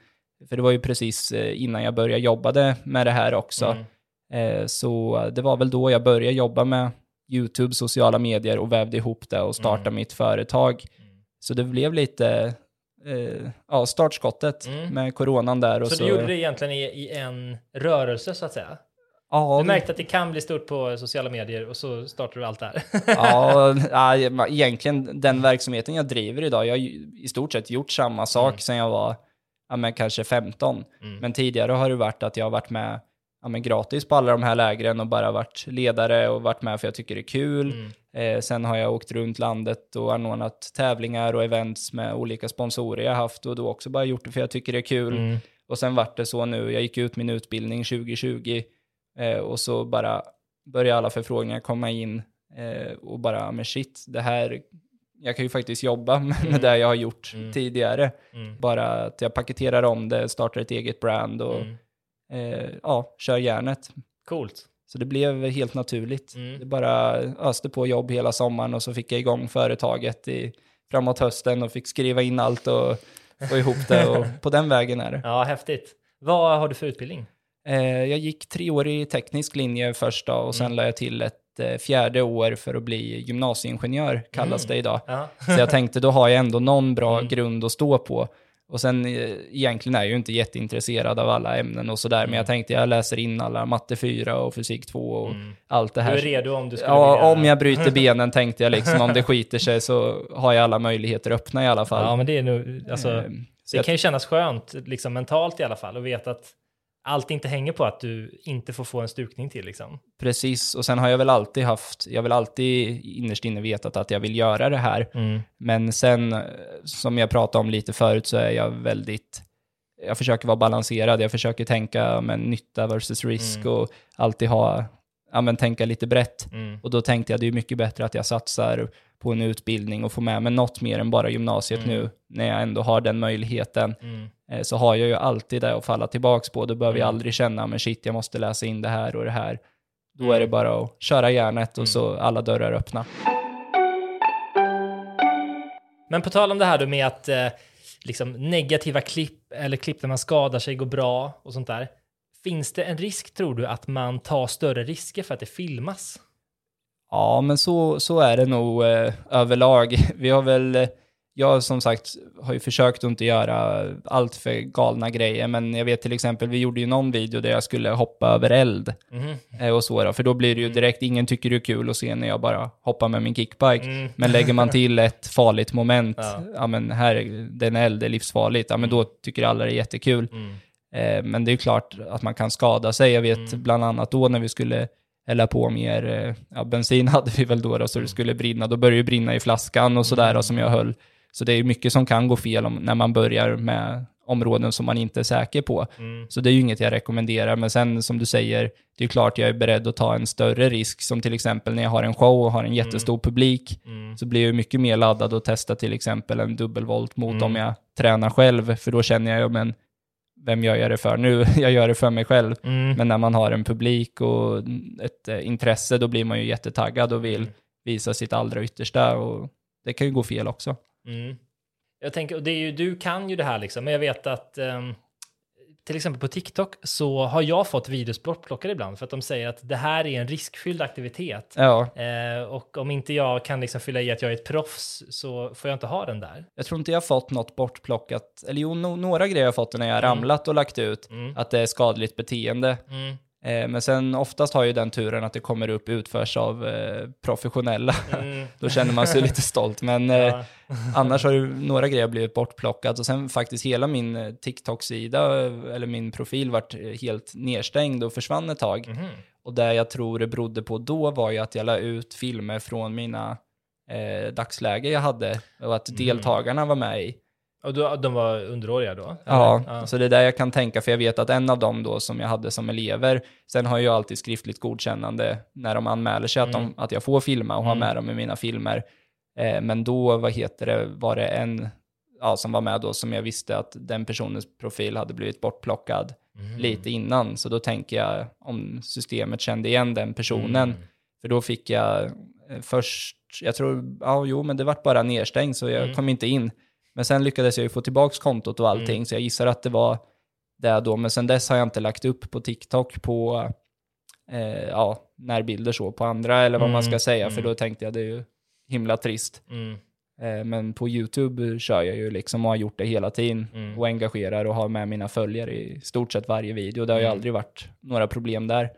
för det var ju precis eh, innan jag började jobbade med det här också, Mm. eh, så det var väl då jag började jobba med YouTube, sociala medier och vävde ihop det och startade Mm. mitt företag. Så det blev lite eh, ja, startskottet Mm. med coronan där. Och Så så, du gjorde det egentligen i, i en rörelse så att säga? Ja, Du märkte att det kan bli stort på sociala medier och så startade du allt där. ja, <laughs> ja, egentligen den verksamheten jag driver idag, jag har i stort sett gjort samma sak Mm. sedan jag var ja, men kanske 15. Mm. Men tidigare har det varit att jag har varit med ja, men gratis på alla de här lägren och bara varit ledare och varit med för jag tycker det är kul. Mm. Eh, sen har jag åkt runt landet och anordnat tävlingar och events med olika sponsorer jag haft och då också bara gjort det för jag tycker det är kul. Mm. Och sen vart det så nu, jag gick ut min utbildning 2020 eh, och så bara började alla förfrågningar komma in eh, och bara, men shit, det här, jag kan ju faktiskt jobba <laughs> med, Mm. det jag har gjort Mm. tidigare. Mm. Bara att jag paketerar om det, startar ett eget brand och Mm. eh, ja, kör järnet. Coolt. Så det blev helt naturligt. Mm. Det bara öste på jobb hela sommaren och så fick jag igång företaget i, framåt hösten och fick skriva in allt och få ihop det och <laughs> på den vägen är det. Ja, häftigt. Vad har du för utbildning? Eh, jag gick tre år i teknisk linje först då, och sen Mm. la jag till ett eh, fjärde år för att bli gymnasieingenjör, kallas Mm. det idag. Ja. Så jag tänkte då har jag ändå någon bra Mm. grund att stå på. Och sen eh, egentligen är jag ju inte jätteintresserad av alla ämnen och sådär, men Mm. jag tänkte jag läser in alla matte 4 och fysik 2 och Mm. allt det Du här. är redo om du skulle Ja, vilja... om jag bryter <laughs> benen tänkte jag liksom, om det skiter sig så <laughs> har jag alla möjligheter öppna i alla fall. Ja, men det är nog... Alltså, Eh, så det kan ju kännas skönt, liksom mentalt i alla fall, att veta att allt inte hänger på att du inte får få en stukning till liksom. Precis, och sen har jag väl alltid haft, jag väl alltid innerst inne vetat att jag vill göra det här. Men sen, eh, som jag pratade om lite förut, så är jag väldigt, jag försöker vara balanserad, jag försöker tänka med nytta versus risk Mm. och alltid ha, ja men tänka lite brett. Mm. Och då tänkte jag det är mycket bättre att jag satsar på en utbildning och får med mig något mer än bara gymnasiet Mm. nu, när jag ändå har den möjligheten. Mm. eh, så har jag ju alltid det att falla tillbaks på. Då behöver jag Mm. aldrig känna, men shit, jag måste läsa in det här och det här. Då Mm. är det bara att köra järnet Mm. och så alla dörrar öppna. Men på tal om det här då med att eh, liksom negativa klipp eller klipp där man skadar sig går bra och sånt där. Finns det en risk tror du att man tar större risker för att det filmas? Ja, men så, så är det nog eh, överlag. <laughs> Vi har väl, eh, jag som sagt har ju försökt att inte göra allt för galna grejer, men jag vet till exempel, vi gjorde ju någon video där jag skulle hoppa över eld eh, och så då, för då blir det ju direkt, ingen tycker det är kul att se när jag bara hoppar med min kickbike. Mm. Men lägger man till ett farligt moment, <laughs> Ja. ja, men här, det är en eld, är livsfarligt, ja men då tycker alla det är jättekul. Mm. Eh, men det är ju klart att man kan skada sig. Jag vet Mm. bland annat då när vi skulle hälla på mer, eh, ja, bensin <laughs> hade vi väl då, då så det skulle brinna. Då började det brinna i flaskan och sådär som jag höll. Så det är mycket som kan gå fel om, när man börjar med områden som man inte är säker på. Mm. Så det är ju inget jag rekommenderar. Men sen som du säger, det är klart jag är beredd att ta en större risk. Som till exempel när jag har en show och har en jättestor publik. Mm. Så blir jag mycket mer laddad att testa till exempel en dubbelvolt mot Mm. om jag tränar själv. För då känner jag ju, men vem gör jag det för nu? <laughs> jag gör det för mig själv. Mm. Men när man har en publik och ett eh, intresse, då blir man ju jättetaggad och vill Mm. visa sitt allra yttersta. Och det kan ju gå fel också. Mm. Jag tänker, och det är ju, du kan ju det här liksom, men jag vet att ehm, till exempel på TikTok så har jag fått videos bortplockade ibland för att de säger att det här är en riskfylld aktivitet. Ja, Eh, och om inte jag kan liksom fylla i att jag är ett proffs så får jag inte ha den där. jag tror inte jag har fått något bortplockat. Eller jo, no, några grejer har jag fått när jag har Mm. ramlat och lagt ut. Mm. Att det är skadligt beteende. Mm. Eh, men sen oftast har ju den turen att det kommer upp utförs av eh, professionella. Mm. <laughs> Då känner man sig lite stolt. Men eh, Ja. annars har ju några grejer blivit bortplockat och sen faktiskt hela min eh, TikTok-sida eh, eller min profil vart eh, helt nedstängd och försvann ett tag. Mhm. Och det jag tror det berodde på då var ju att jag la ut filmer från mina eh, dagsläge jag hade och att Mm. deltagarna var med i. Och de var underåriga då? Ja, eller? så det är där jag kan tänka, för jag vet att en av dem då som jag hade som elever, sen har jag alltid skriftligt godkännande när de anmäler sig att, Mm. de, att jag får filma och ha Mm. med dem i mina filmer. Eh, men då, vad heter det, var det en ja, som var med då som jag visste att den personens profil hade blivit bortplockad Mhm. lite innan. Så då tänker jag om systemet kände igen den personen. Mm. För då fick jag eh, först, jag tror, ja jo men det vart bara nedstängt så jag Mm. kom inte in. Men sen lyckades jag ju få tillbaks kontot och allting Mm. så jag gissar att det var det då. Men sen dess har jag inte lagt upp på TikTok på eh, ja, närbilder så på andra eller vad man ska Mm, säga för mm. då tänkte jag det är ju himla trist. Mm. Eh, men på YouTube kör jag ju liksom och har gjort det hela tiden Mm. och engagerar och har med mina följare i stort sett varje video. Det har ju Mm. aldrig varit några problem där.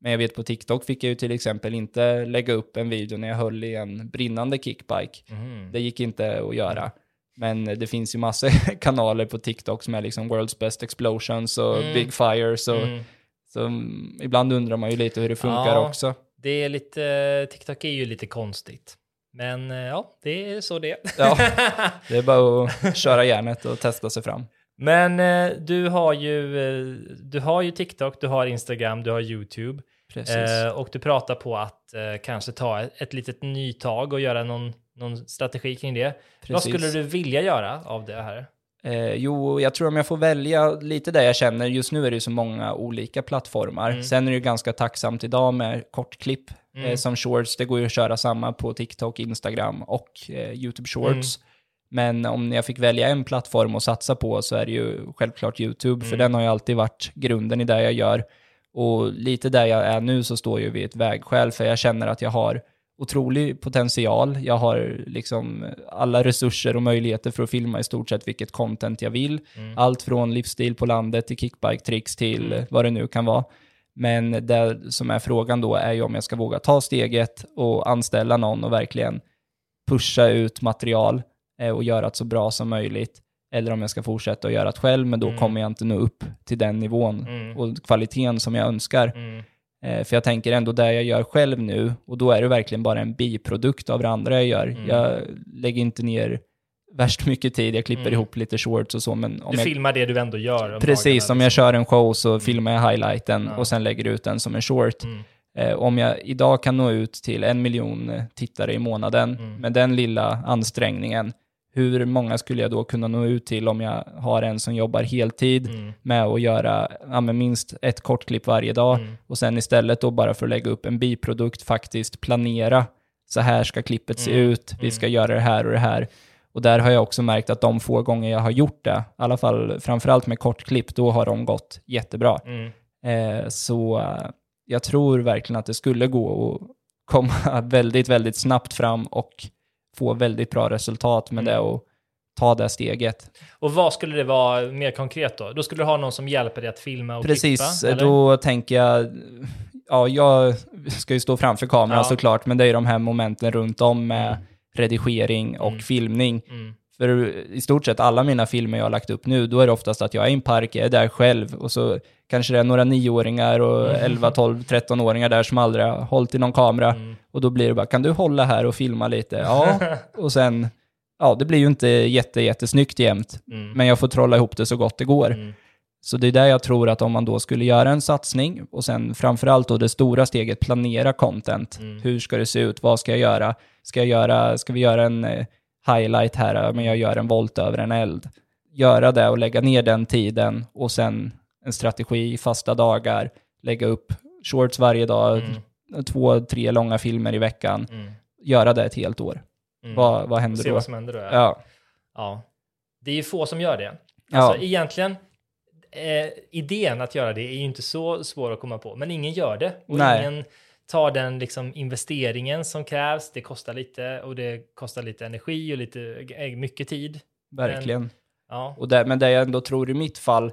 Men jag vet på TikTok fick jag ju till exempel inte lägga upp en video när jag höll i en brinnande kickbike. Mhm. Det gick inte att göra. Men det finns ju massor <laughs> kanaler på TikTok som är liksom World's Best Explosions och Mm. Big Fires. Och, Mm. Så ibland undrar man ju lite hur det funkar Ja. också. Det är lite, TikTok är ju lite konstigt. Men eh, ja, det är så det är. Ja. <laughs> Det är bara att köra järnet och testa sig fram. Men eh, du har ju, eh, du har ju TikTok, du har Instagram, du har YouTube. Precis. Och du pratar på att kanske ta ett, ett litet nytag och göra någon, någon strategi kring det. Vad Precis. skulle du vilja göra av det här? Eh, jo, jag tror om jag får välja lite det jag känner. Just nu är det ju så många olika plattformar. Mm. Sen är det ju ganska tacksamt idag med kortklipp Mm. eh, som shorts. Det går ju att köra samma på TikTok, Instagram och eh, YouTube shorts. Mm. Men om jag fick välja en plattform att satsa på så är det ju självklart YouTube, för Mm. den har ju alltid varit grunden i det jag gör. Och lite där jag är nu så står jag vid ett vägskäl, för jag känner att jag har otrolig potential. Jag har liksom alla resurser och möjligheter för att filma i stort sett vilket content jag vill. Mm. Allt från livsstil på landet till kickbike-tricks till Mm. vad det nu kan vara. Men det som är frågan då är ju om jag ska våga ta steget och anställa någon och verkligen pusha ut material eh, och göra det så bra som möjligt. Eller om jag ska fortsätta att göra det själv, men då Mm. kommer jag inte nå upp till den nivån Mm. och kvaliteten som jag önskar. Mm. Eh, för jag tänker ändå det jag gör själv nu, och då är det verkligen bara en biprodukt av det andra jag gör. Mm. Jag lägger inte ner värst mycket tid, jag klipper Mm. ihop lite shorts och så, men om Du jag, filmar det du ändå gör. precis, om jag liksom. kör en show så filmar jag highlighten Ja. och sen lägger ut den som en short. Mm. Eh, om jag idag kan nå ut till en miljon tittare i månaden Mm. med den lilla ansträngningen, hur många skulle jag då kunna nå ut till om jag har en som jobbar heltid Mm. med att göra ja, minst ett kortklipp varje dag Mm. och sen istället då bara för att lägga upp en biprodukt faktiskt planera så här ska klippet se Mm. ut, vi ska göra det här och det här. Och där har jag också märkt att de få gånger jag har gjort det, i alla fall framförallt med kortklipp, då har de gått jättebra. Mm. Eh, så jag tror verkligen att det skulle gå att komma <laughs> väldigt, väldigt snabbt fram och få väldigt bra resultat med Mm. det och ta det steget. Och vad skulle det vara mer konkret då? Då skulle du ha någon som hjälper dig att filma och Precis, klippa? eller? då tänker jag, ja, jag ska ju stå framför kameran Ja. såklart, men det är de här momenten runt om med Mm. redigering och Mm. filmning. Mm. För i stort sett alla mina filmer jag har lagt upp nu, då är det oftast att jag är i en park, jag är där själv och så kanske det är några nioåringar och 11, 12, 13-åringar där som aldrig har hållit i någon kamera. Mm. Och då blir det bara, kan du hålla här och filma lite? <laughs> Ja, och sen, ja, det blir ju inte jätte, jättesnyggt jämt, Mm. men jag får trolla ihop det så gott det går. Mm. Så det är där jag tror att om man då skulle göra en satsning och sen framförallt då det stora steget planera content. Mm. Hur ska det se ut? Vad ska jag göra? Ska, jag göra, ska vi göra en eh, highlight här? Ja, Men jag gör en volt över en eld. Göra det och lägga ner den tiden och sen en strategi, fasta dagar, lägga upp shorts varje dag, Mm. två, tre långa filmer i veckan. Mm. Göra det ett helt år. Mm. Vad, vad händer Se då? vad som händer då. Ja. Ja. ja. Det är ju få som gör det. Ja. Alltså egentligen, eh, idén att göra det är ju inte så svår att komma på, men ingen gör det. Och Nej. ingen tar den liksom investeringen som krävs. Det kostar lite och det kostar lite energi och lite, eh, mycket tid. Verkligen. Ja. Och det, men det jag ändå tror i mitt fall,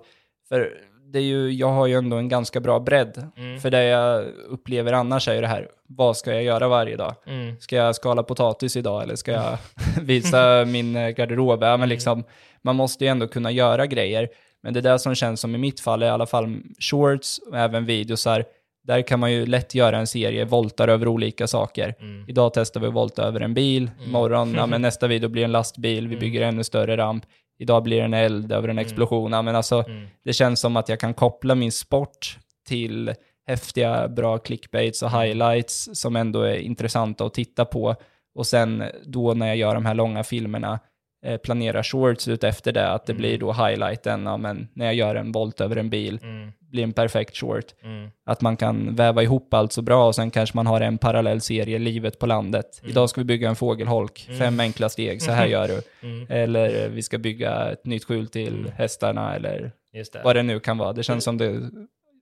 för det är ju, jag har ju ändå en ganska bra bredd. Mm. För det jag upplever annars är ju det här, vad ska jag göra varje dag? Mm. Ska jag skala potatis idag eller ska jag <laughs> visa min eh, garderob? Ja, Mm. men liksom, man måste ju ändå kunna göra grejer. Men det där som känns som i mitt fall, i alla fall shorts och även videosar, där kan man ju lätt göra en serie, voltar över olika saker. Mm. Idag testar vi att volta över en bil, imorgon, ja, men <laughs> nästa video blir en lastbil, vi Mm. bygger ännu större ramp. Idag blir det en eld över en explosion. Ja, men alltså, Mm. det känns som att jag kan koppla min sport till häftiga, bra clickbaits och highlights som ändå är intressanta att titta på. Och sen då när jag gör de här långa filmerna, eh, planera shorts ut efter det, att det blir då highlighten, ja, men när jag gör en volt över en bil, Mm. blir en perfekt short. Mm. Att man kan väva ihop allt så bra och sen kanske man har en parallell serie, livet på landet. Idag ska vi bygga en fågelholk, fem enkla steg, så här gör du. Mm. Eller eh, vi ska bygga ett nytt skjul till hästarna eller det. vad det nu kan vara. Det känns som det,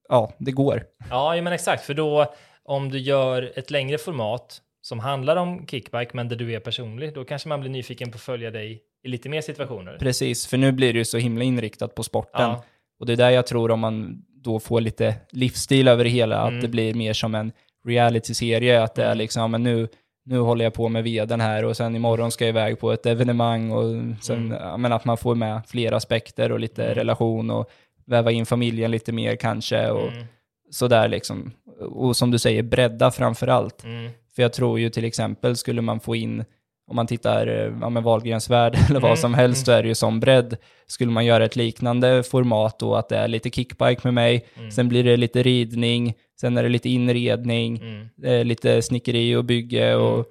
ja, det går. Ja, ja, men exakt. För då, om du gör ett längre format som handlar om kickbike, men där du är personlig, då kanske man blir nyfiken på att följa dig i lite mer situationer. Precis, för nu blir det ju så himla inriktat på sporten. Ja. Och det är där jag tror om man då får lite livsstil över det hela, Mm. att det blir mer som en reality-serie, att det är liksom, ja, men nu, nu håller jag på med veden här och sen imorgon ska jag iväg på ett evenemang och sen, Mm. men att man får med fler aspekter och lite relation och väva in familjen lite mer kanske och Mm. sådär liksom. Och som du säger, bredda framför allt. Mm. För jag tror ju till exempel skulle man få in, om man tittar eh, ja, med Wahlgrens värld <laughs> eller Mm, vad som helst, så är det ju som bredd. Skulle man göra ett liknande format då, att det är lite kickbike med mig, sen blir det lite ridning, sen är det lite inredning, Mm. eh, lite snickeri och bygge och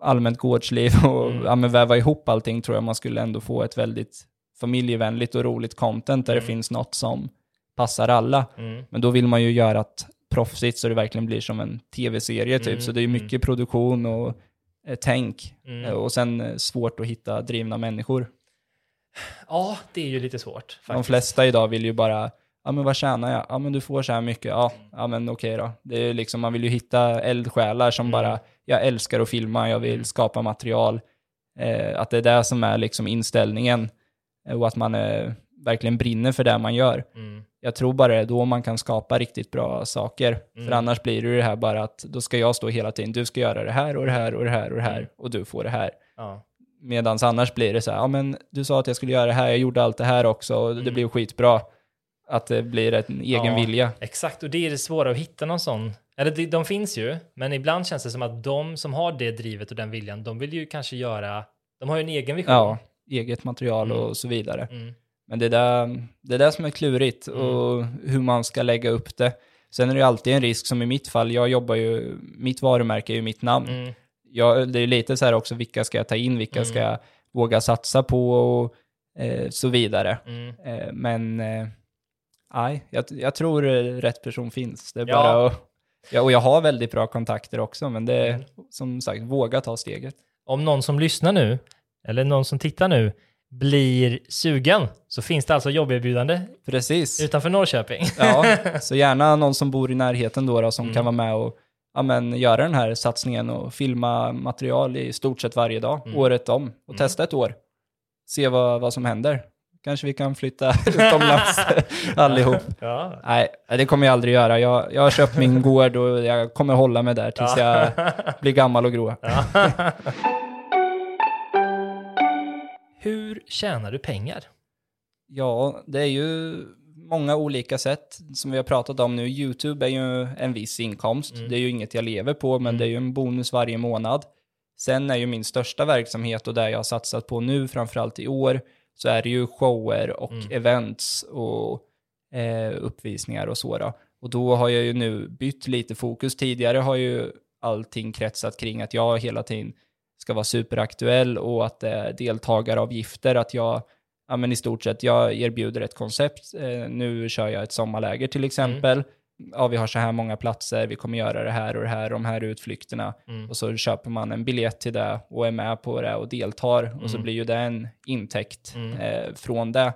allmänt gårdsliv och Mm. ja, men väva ihop allting tror jag man skulle ändå få ett väldigt familjevänligt och roligt content där det finns något som passar alla. Mm. Men då vill man ju göra att proffsigt så det verkligen blir som en tv-serie typ. Mm, Så det är mm. mycket produktion och tänk. Mm. Eh, Och sen eh, svårt att hitta drivna människor. Ja, det är ju lite svårt. De Faktiskt. flesta idag vill ju bara, ja men vad tjänar jag? Ja men du får så här mycket. Ja, ja men okej då. Det är liksom, man vill ju hitta eldsjälar som Mm. bara, jag älskar att filma, jag vill skapa material. Eh, att det är det som är liksom inställningen. Eh, och att man eh, verkligen brinner för det man gör. Mm. Jag tror bara det är då man kan skapa riktigt bra saker. För Mm. annars blir det ju det här bara att då ska jag stå hela tiden, du ska göra det här och det här och det här och det här Mm. och du får det här. Ja. Medan annars blir det så här, ja men du sa att jag skulle göra det här, jag gjorde allt det här också och det blir skitbra. Att det blir en egen Mm. Ja. vilja. Exakt, och det är det svåra att hitta någon sån. Eller de, de finns ju, men ibland känns det som att de som har det drivet och den viljan, de vill ju kanske göra, de har ju en egen vision. Ja, eget material Mm. och så vidare. Mm. Men det är där, det är där som är klurigt och hur man ska lägga upp det. Sen är det ju alltid en risk, som i mitt fall, jag jobbar ju, mitt varumärke är ju mitt namn. Mm. jag, det är lite så här också, vilka ska jag ta in, vilka Mm. ska jag våga satsa på och eh, så vidare. Mm. Eh, men eh, nej, jag, jag tror eh, rätt person finns. Det är Ja. bara att, ja, och jag har väldigt bra kontakter också, men det är Mm. som sagt, våga ta steget. Om någon som lyssnar nu, eller någon som tittar nu, blir sugen så finns det alltså jobberbjudande Precis. utanför Norrköping. Ja, <laughs> så gärna någon som bor i närheten då, då som Mm. kan vara med och ja, men, göra den här satsningen och filma material i stort sett varje dag, Mm. året om. Och testa ett år. Se vad, vad som händer. Kanske vi kan flytta <laughs> utomlands <laughs> allihop. Ja. Nej, det kommer jag aldrig göra. Jag, jag har köpt min gård och jag kommer hålla mig där tills jag blir gammal och grå. Hur tjänar du pengar? Ja, det är ju många olika sätt som vi har pratat om nu. YouTube är ju en viss inkomst. Mm. Det är ju inget jag lever på, men Mm. det är ju en bonus varje månad. Sen är ju min största verksamhet och det jag har satsat på nu, framförallt i år, så är det ju shower och Mm. events och eh, uppvisningar och så då. Och då har jag ju nu bytt lite fokus. Tidigare har ju allting kretsat kring att jag hela tiden ska vara superaktuell och att det är deltagaravgifter, att jag ja, men i stort sett, jag erbjuder ett koncept. Eh, nu kör jag ett sommarläger till exempel. Ja, vi har så här många platser, vi kommer göra det här och det här, de här utflykterna. Mm. Och så köper man en biljett till det och är med på det och deltar. Och så Mm. blir ju det en intäkt Mm. eh, från det.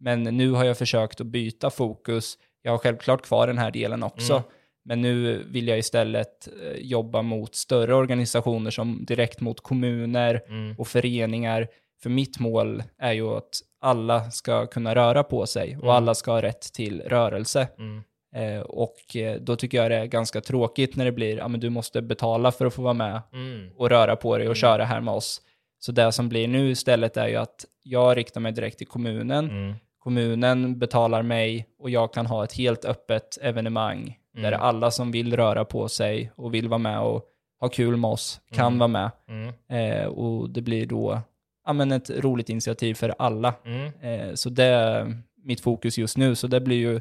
Men nu har jag försökt att byta fokus. Jag har självklart kvar den här delen också. Men nu vill jag istället eh, jobba mot större organisationer som direkt mot kommuner Mm. och föreningar. För mitt mål är ju att alla ska kunna röra på sig och Mm. alla ska ha rätt till rörelse. Mm. Eh, och eh, då tycker jag det är ganska tråkigt när det blir, ja men du måste betala för att få vara med Mm. och röra på dig och Mm. köra här med oss. Så det som blir nu istället är ju att jag riktar mig direkt till kommunen. Mm. Kommunen betalar mig och jag kan ha ett helt öppet evenemang där Mm. alla som vill röra på sig och vill vara med och ha kul med oss kan Mm. vara med. Mm. Eh, och det blir då ja, men ett roligt initiativ för alla. Mm. Eh, så det är mitt fokus just nu. Så det blir ju,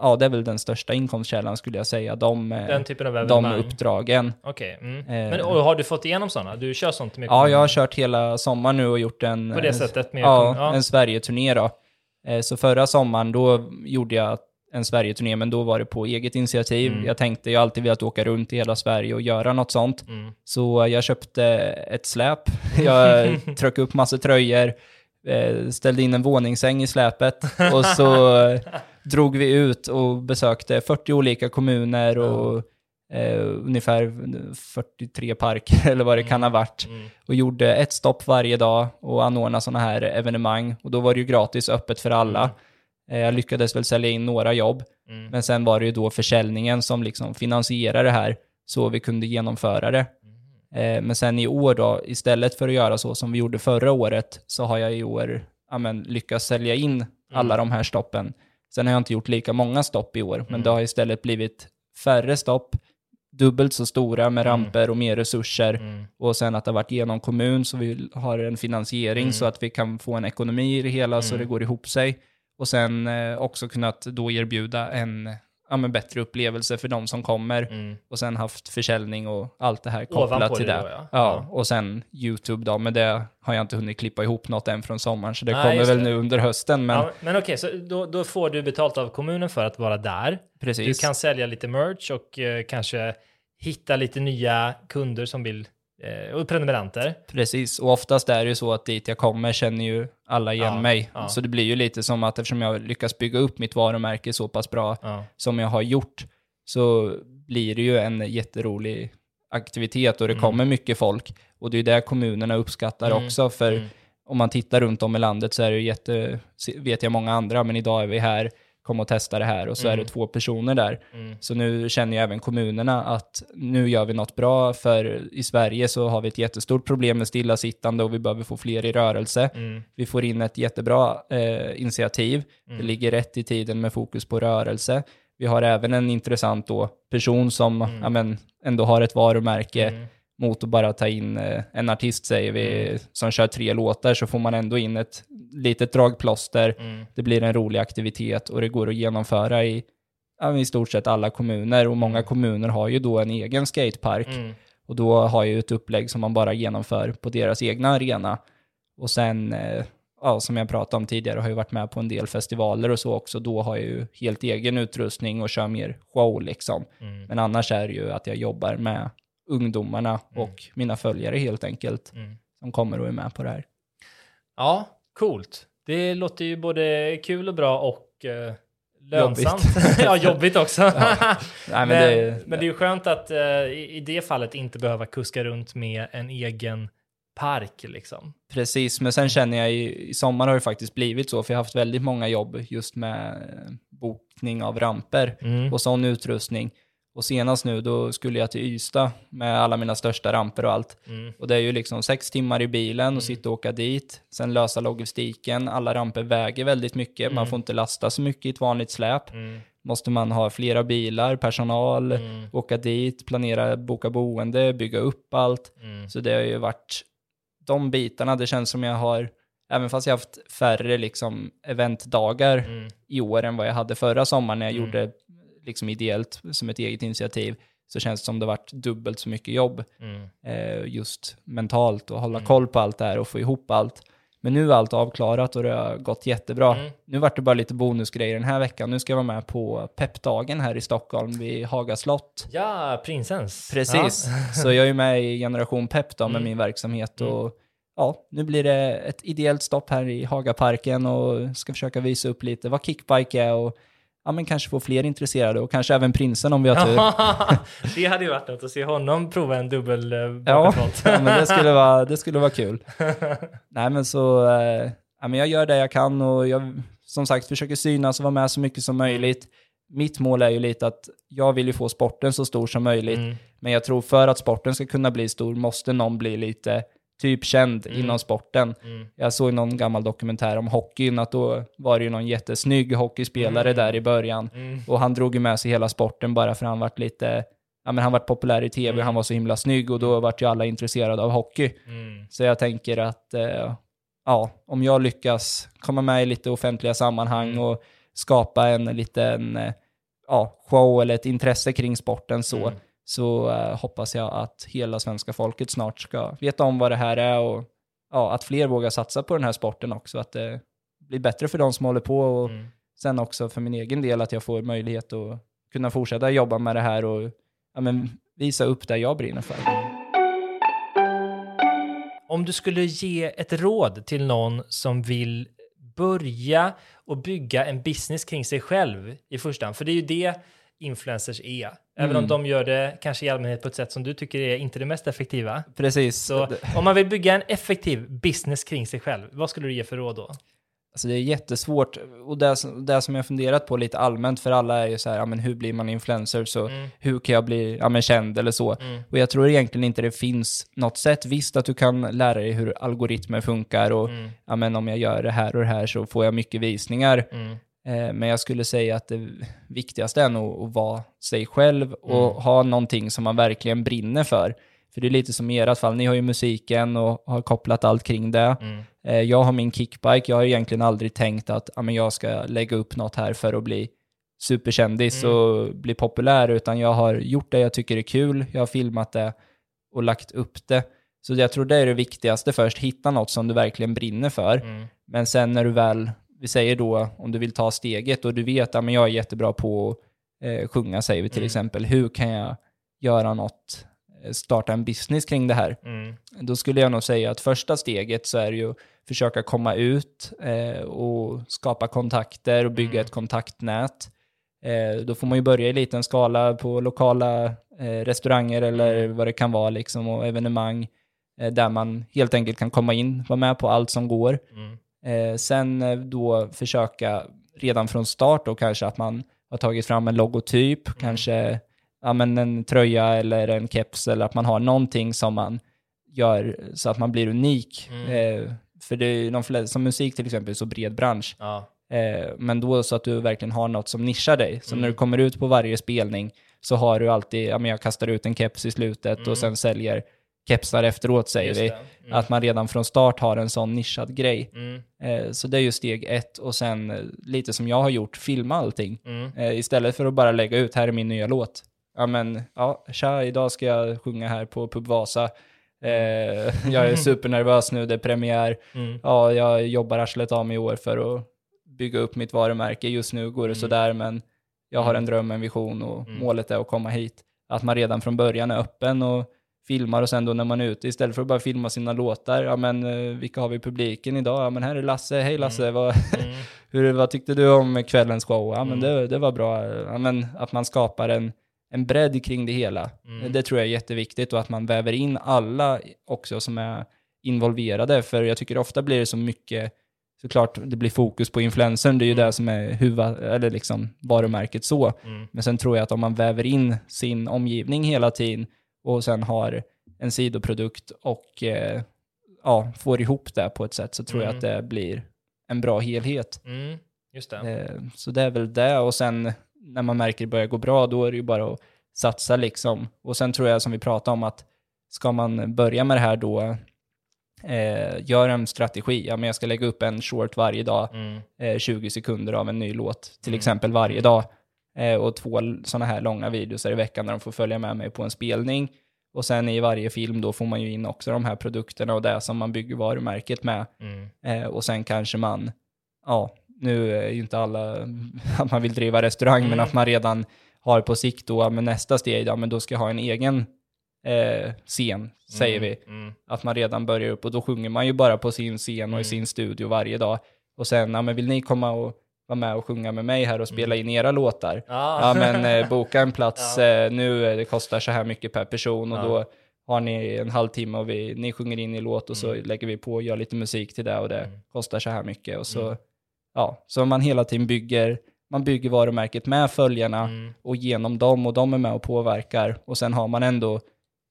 ja det är väl den största inkomstkällan skulle jag säga. De, eh, Den typen av de uppdragen. Okej. Mm. Eh. Men och har du fått igenom sådana? Du kör sånt med Ja, jag har kört hela sommaren nu och gjort en, På det en, sättet? Med ja, ja. en Sverige-turné då. Eh, Så förra sommaren då gjorde jag en Sverige-turné, men då var det på eget initiativ. Mm. Jag tänkte, jag har alltid velat åka runt i hela Sverige och göra något sånt. Mm. Så jag köpte ett släp, <laughs> jag tryckte upp massa tröjor, eh, ställde in en våningssäng i släpet och så <laughs> drog vi ut och besökte 40 olika kommuner och eh, ungefär 43 parker <laughs> eller vad det kan ha varit Mm. och gjorde ett stopp varje dag och anordnade sådana här evenemang. Och då var det ju gratis öppet för alla. Eh, Jag lyckades väl sälja in några jobb, Mm. men sen var det ju då försäljningen som liksom finansierade det här så vi kunde genomföra det. Eh, Men sen i år då, istället för att göra så som vi gjorde förra året, så har jag i år ja, men, lyckats sälja in alla de här stoppen. Sen har jag inte gjort lika många stopp i år, men Mm. det har istället blivit färre stopp, dubbelt så stora med Mm. ramper och mer resurser. Mm. Och sen att det har varit genom kommun så vi har en finansiering Mm. så att vi kan få en ekonomi i det hela så Mm. det går ihop sig. Och sen eh, också kunnat då erbjuda en ja, men bättre upplevelse för de som kommer. Mm. Och sen haft försäljning och allt det här kopplat Ovanpå till det det. då, ja. ja. och sen YouTube då, men det har jag inte hunnit klippa ihop något än från sommaren, så det Nej, kommer väl det. nu under hösten. Men Ja, men okej, så då, då får du betalt av kommunen för att vara där. precis. Du kan sälja lite merch och eh, kanske hitta lite nya kunder som vill, och prenumeranter. Precis, och oftast är det ju så att dit jag kommer känner ju alla igen Ja, mig. ja. Så det blir ju lite som att eftersom jag lyckas bygga upp mitt varumärke så pass bra Ja. som jag har gjort så blir det ju en jätterolig aktivitet och det Mm. kommer mycket folk. Och det är ju det kommunerna uppskattar Mm, också. För mm. om man tittar runt om i landet så är det ju jätte, vet jag många andra, men idag är vi här, kom och testa det här och så är Mm. det två personer där. Mm. Så nu känner ju även kommunerna att nu gör vi något bra, för i Sverige så har vi ett jättestort problem med stillasittande och vi behöver få fler i rörelse. Mm. Vi får in ett jättebra eh, initiativ. Mm. Det ligger rätt i tiden med fokus på rörelse. Vi har även en intressant då, person som Mm. ja, men, ändå har ett varumärke Mm. Mot att bara ta in eh, en artist, säger vi, Mm. som kör tre låtar, så får man ändå in ett litet dragplåster. Mm. Det blir en rolig aktivitet och det går att genomföra i, i stort sett alla kommuner. Och många kommuner har ju då en egen skatepark. Mm. Och då har ju ett upplägg som man bara genomför på deras egna arena. Och sen, eh, ja, som jag pratade om tidigare, har jag varit med på en del festivaler och så också. Då har jag ju helt egen utrustning och kör mer show liksom. Mm. Men annars är det ju att jag jobbar med ungdomarna och mina följare helt enkelt, Mm. som kommer och är med på det här. Ja, coolt. Det låter ju både kul och bra och eh, lönsamt. Jobbigt. <laughs> ja, jobbigt också. <laughs> Nej, men, men det, men det är ju skönt att eh, i, i det fallet inte behöva kuska runt med en egen park liksom. Precis, men sen känner jag i, i sommar har det faktiskt blivit så, för jag har haft väldigt många jobb just med eh, bokning av ramper Mm. och sån utrustning. Och senast nu, då skulle jag till Ystad med alla mina största ramper och allt. Mm. Och det är ju liksom sex timmar i bilen och sitta och åka dit, sen lösa logistiken. Alla ramper väger väldigt mycket, man får inte lasta så mycket i ett vanligt släp. Mm. Måste man ha flera bilar, personal, Mm. åka dit, planera, boka boende, bygga upp allt. Mm. Så det har ju varit de bitarna, det känns som jag har, även fast jag haft färre liksom eventdagar Mm. i år än vad jag hade förra sommaren när jag Mm. gjorde liksom ideellt som ett eget initiativ, så känns det som det varit dubbelt så mycket jobb Mm. eh, just mentalt och hålla koll på allt det här och få ihop allt. Men nu är allt avklarat och det har gått jättebra. Mm. Nu vart det bara lite bonusgrejer den här veckan. Nu ska jag vara med på peppdagen här i Stockholm vid Haga slott. Ja, prinsens. Precis, <laughs> så jag är med i Generation Pepp då med Mm. min verksamhet och ja, nu blir det ett ideellt stopp här i Hagaparken och ska försaka visa upp lite vad kickbike är och ja, men kanske få fler intresserade och kanske även prinsen om vi har tur. <laughs> Det hade ju varit något att se honom prova en dubbel eh, Ja, <laughs> ja, men det skulle vara, det skulle vara kul. <laughs> Nej, men så, eh, ja, men jag gör det jag kan och jag, som sagt, försöker synas och vara med så mycket som möjligt. Mitt mål är ju lite att jag vill ju få sporten så stor som möjligt, Mm. men jag tror för att sporten ska kunna bli stor måste någon bli lite typ känd inom sporten. Mm. Jag såg någon gammal dokumentär om hockeyn, att då var det ju någon jättesnygg hockeyspelare där i början. Mm. Och han drog ju med sig hela sporten bara för han vart lite, ja men han vart populär i tv, Mm. han var så himla snygg och då vart ju alla intresserade av hockey. Mm. Så jag tänker att, eh, ja, om jag lyckas komma med i lite offentliga sammanhang Mm. och skapa en liten, eh, ja, show eller ett intresse kring sporten så, Mm. Så eh, hoppas jag att hela svenska folket snart ska veta om vad det här är och ja, att fler vågar satsa på den här sporten också, att det blir bättre för de som håller på och Mm. sen också för min egen del att jag får möjlighet att kunna fortsätta jobba med det här och ja, men, visa upp det jag brinner för. Om du skulle ge ett råd till någon som vill börja och bygga en business kring sig själv i första hand, för det är ju det influencers är. Även Mm. om de gör det kanske i allmänhet på ett sätt som du tycker är inte det mest effektiva. Precis. Så om man vill bygga en effektiv business kring sig själv, vad skulle du ge för råd då? Alltså det är jättesvårt. Och det, som- det som jag funderat på lite allmänt för alla är ju så här, ja, men hur blir man influencer? Så Mm. hur kan jag bli ja, men känd eller så? Mm. Och jag tror egentligen inte det finns något sätt. Visst att du kan lära dig hur algoritmer funkar och Mm. ja, men om jag gör det här och det här så får jag mycket visningar. Eh, men jag skulle säga att det viktigaste är nog att vara sig själv och Mm. ha någonting som man verkligen brinner för. För det är lite som i ert fall, ni har ju musiken och har kopplat allt kring det. Mm. Eh, Jag har min kickbike, jag har egentligen aldrig tänkt att ja, men jag ska lägga upp något här för att bli superkändis Mm. och bli populär, utan jag har gjort det jag tycker är kul, jag har filmat det och lagt upp det. Så jag tror det är det viktigaste först, hitta något som du verkligen brinner för. Mm. Men sen när du väl, vi säger då om du vill ta steget och du vet att jag är jättebra på att eh, sjunga, säger vi till Mm. exempel, hur kan jag göra något, eh, starta en business kring det här? Mm. Då skulle jag nog säga att första steget så är det ju att försöka komma ut eh, och skapa kontakter och bygga Mm. ett kontaktnät. Eh, då får man ju börja i liten skala på lokala eh, restauranger eller Mm. vad det kan vara liksom och evenemang eh, där man helt enkelt kan komma in, vara med på allt som går. Mm. Eh, sen eh, då försöka redan från start då kanske att man har tagit fram en logotyp, Mm. kanske ja, men en tröja eller en keps eller att man har någonting som man gör så att man blir unik. Mm. Eh, för det är de flesta, som musik till exempel, så bred bransch. Ja. Eh, men då så att du verkligen har något som nischar dig. Så Mm. när du kommer ut på varje spelning så har du alltid, ja men jag kastar ut en keps i slutet Mm. och sen säljer kepsar efteråt säger vi. Mm. Att man redan från start har en sån nischad grej. Mm. Eh, Så det är ju steg ett och sen eh, lite som jag har gjort, filma allting. Mm. Eh, Istället för att bara lägga ut, här är min nya låt. Ja men, ja, tja, idag ska jag sjunga här på Pub Vasa. Eh, <laughs> jag är <laughs> supernervös nu, det är premiär. Mm. Ja, jag jobbar arslet av mig i år för att bygga upp mitt varumärke. Just nu går det Mm. sådär, men jag har Mm. en dröm, en vision och Mm. målet är att komma hit. Att man redan från början är öppen och filmar och sen då när man är ute, istället för att bara filma sina låtar, ja men eh, vilka har vi i publiken idag? Ja men här är Lasse, hej Lasse, vad, Mm. <laughs> hur, vad tyckte du om kvällens show? Ja men Mm. det, det var bra, ja, men att man skapar en, en bredd kring det hela. Mm. Det tror jag är jätteviktigt och att man väver in alla också som är involverade, för jag tycker ofta blir det så mycket, såklart det blir fokus på influencern, det är ju Mm. det som är huvud, eller liksom varumärket så. Mm. Men sen tror jag att om man väver in sin omgivning hela tiden och sen har en sidoprodukt och eh, ja, får ihop det på ett sätt så tror jag Mm. att det blir en bra helhet. Mm. Just det. Eh, så det är väl det och sen när man märker det börjar gå bra då är det ju bara att satsa liksom. Och sen tror jag som vi pratade om att ska man börja med det här då, eh, gör en strategi. Ja, men jag ska lägga upp en short varje dag Mm. eh, 20 sekunder av en ny låt, till Mm. exempel varje dag. Eh, och två sådana här långa videos i veckan där de får följa med mig på en spelning. Och sen i varje film då får man ju in också de här produkterna och det som man bygger varumärket med. Mm. Eh, och sen kanske man, ja, nu är ju inte alla <laughs> att man vill driva restaurang, men Mm. att man redan har på sikt då, med nästa steg, ja men då ska jag ha en egen eh, scen, säger vi. Mm. Att man redan börjar upp och då sjunger man ju bara på sin scen och Mm. i sin studio varje dag. Och sen, ja men vill ni komma och vara med och sjunga med mig här och spela Mm. in era låtar? Ja. Ja men eh, boka en plats <laughs> eh, nu, eh, det kostar så här mycket per person och då har ni en halvtimme och vi, ni sjunger in i låt och så Mm. lägger vi på och gör lite musik till det och det Mm. kostar så här mycket och så, ja, så man hela tiden bygger, man bygger varumärket med följarna Mm. och genom dem och de är med och påverkar och sen har man ändå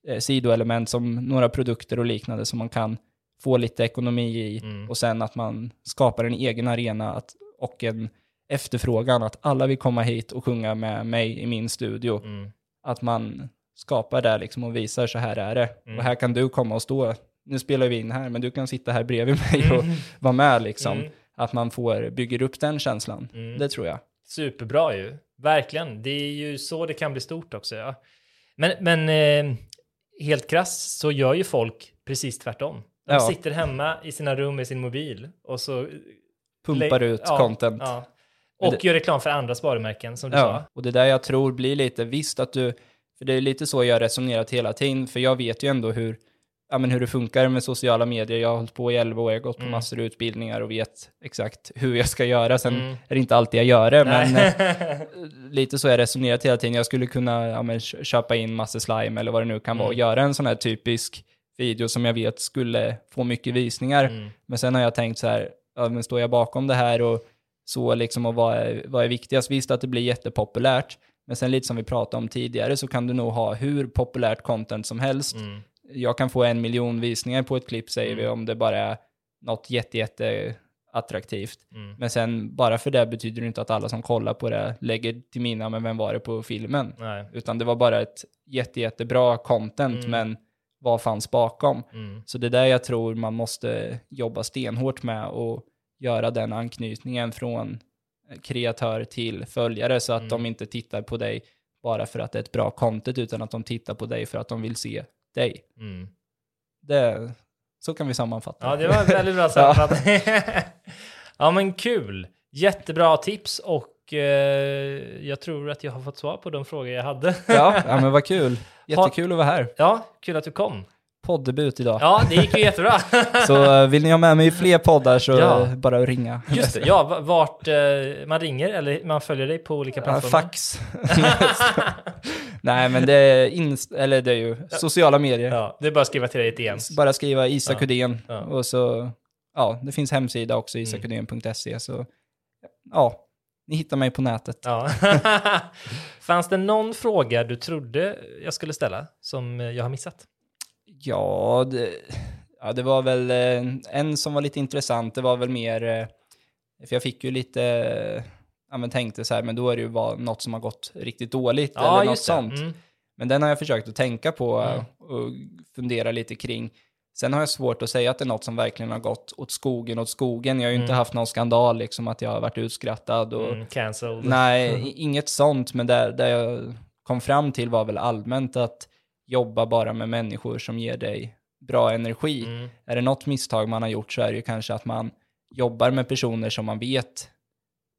eh, sidoelement som några produkter och liknande som man kan få lite ekonomi i Mm. och sen att man skapar en egen arena att, och en efterfrågan att alla vill komma hit och sjunga med mig i min studio. Mm. Att man skapar det liksom och visar så här är det. Mm. Och här kan du komma och stå, nu spelar vi in här men du kan sitta här bredvid <laughs> mig och vara med liksom. Mm. Att man får, bygger upp den känslan. Mm. Det tror jag. Superbra ju. Verkligen. Det är ju så det kan bli stort också. Ja. Men, men eh, helt krass så gör ju folk precis tvärtom. De Ja. sitter hemma i sina rum med sin mobil och så... Pumpar ut Ja, content. Ja. Men Och det- gör reklam för andras varumärken som du Ja, sa. och det där jag tror blir lite, visst att du, för det är lite så jag resonerat hela tiden, för jag vet ju ändå hur, ja, men hur det funkar med sociala medier. Jag har hållit på i 11 år, jag har gått på Mm. massor av utbildningar och vet exakt hur jag ska göra. Sen Mm. är det inte alltid jag gör det, men Nej. eh, lite så har jag resonerat hela tiden. Jag skulle kunna ja, men, kö- köpa in massor slime eller vad det nu kan vara och Mm. göra en sån här typisk video som jag vet skulle få mycket visningar. Mm. Men sen har jag tänkt så här, ja, men står jag bakom det här och så liksom och vad är, vad är viktigast? Visst att det blir jättepopulärt, men sen lite som vi pratade om tidigare så kan du nog ha hur populärt content som helst. Mm. Jag kan få en miljon visningar på ett klipp säger Mm. vi om det bara är något jätte, jätte attraktivt. Mm. Men sen bara för det betyder det inte att alla som kollar på det lägger till mina, men vem var det på filmen? Nej. Utan det var bara ett jätte, jättebra content, Mm. men vad fanns bakom? Mm. Så det är där jag tror man måste jobba stenhårt med och göra den anknytningen från kreatör till följare så att Mm. de inte tittar på dig bara för att det är ett bra content utan att de tittar på dig för att de vill se dig. Mm. Det, så kan vi sammanfatta. Ja, det var väldigt bra <laughs> sammanfattning. <laughs> ja, men kul. Jättebra tips och eh, jag tror att jag har fått svar på de frågor jag hade. ja, ja, <laughs> men vad kul. Jättekul att vara här. Ja, kul att du kom. Poddebut idag. Ja, det gick ju jättebra. <laughs> Så eh, vill ni ha med mig i fler poddar så Ja. eh, bara ringa. Just det, ja, va- vart eh, man ringer eller man följer dig på olika Ja, plattformar. fax. <laughs> Nej, men det är, inst- eller det är ju sociala medier. ja, det är bara att skriva till dig i ett DM. Bara skriva Isak Ja. Ja. och så, ja, det finns hemsida också, isakudén.se, så ja, ni hittar mig på nätet. Ja. <laughs> Fanns det någon fråga du trodde jag skulle ställa som jag har missat? Ja, det, ja, det var väl eh, en som var lite intressant, det var väl mer, eh, för jag fick ju lite, ja men tänkte så här, men då är det ju bara något som har gått riktigt dåligt eller något sånt. Mm. Men den har jag försökt att tänka på Mm. och fundera lite kring. Sen har jag svårt att säga att det är något som verkligen har gått åt skogen, åt skogen. Jag har ju inte Mm. haft någon skandal, liksom att jag har varit utskrattad och Mm, cancelled. nej, <laughs> Mm. inget sånt. Men det, det jag kom fram till var väl allmänt att jobba bara med människor som ger dig bra energi. Mm. Är det något misstag man har gjort så är det ju kanske att man jobbar med personer som man vet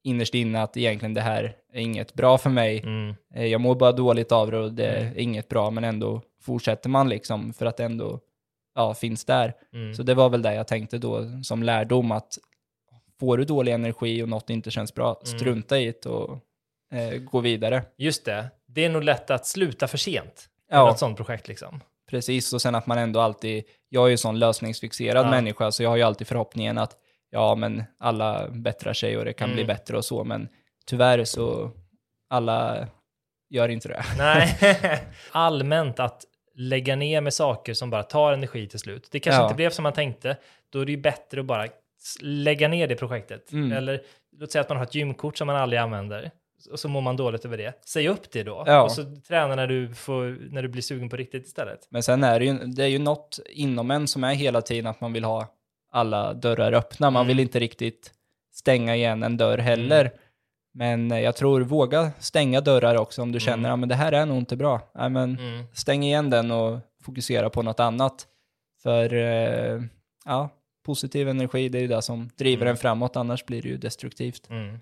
innerst inne att egentligen det här är inget bra för mig. Mm. Eh, Jag mår bara dåligt av det och det är inget bra, men ändå fortsätter man liksom för att ändå ja, finns där. Mm. Så det var väl det jag tänkte då som lärdom att får du dålig energi och något inte känns bra, Mm. strunta i det och eh, gå vidare. Just det. Det är nog lätt att sluta för sent. Ja. Med ett sånt projekt liksom. Precis, och sen att man ändå alltid, jag är ju sån lösningsfixerad Ja. människa, så jag har ju alltid förhoppningen att ja, men alla bättrar sig och det kan bli Mm. bättre och så, men tyvärr så alla gör inte det. Nej. <laughs> <laughs> Allmänt att lägga ner med saker som bara tar energi till slut. Det kanske Ja. inte blev som man tänkte. Då är det ju bättre att bara lägga ner det projektet. Mm. Eller låt säga att man har ett gymkort som man aldrig använder. Och så mår man dåligt över det. Säg upp det då. Ja. Och så träna när du, får, när du blir sugen på riktigt istället. Men sen är det ju, det är ju något inom en som är hela tiden att man vill ha alla dörrar öppna. Man Mm. vill inte riktigt stänga igen en dörr heller. Men eh, jag tror, våga stänga dörrar också om du känner, ja men det här är nog inte bra. Ja, men Mm. stäng igen den och fokusera på något annat. För eh, ja, positiv energi, det är ju det som driver Mm. en framåt, annars blir det ju destruktivt. Mm.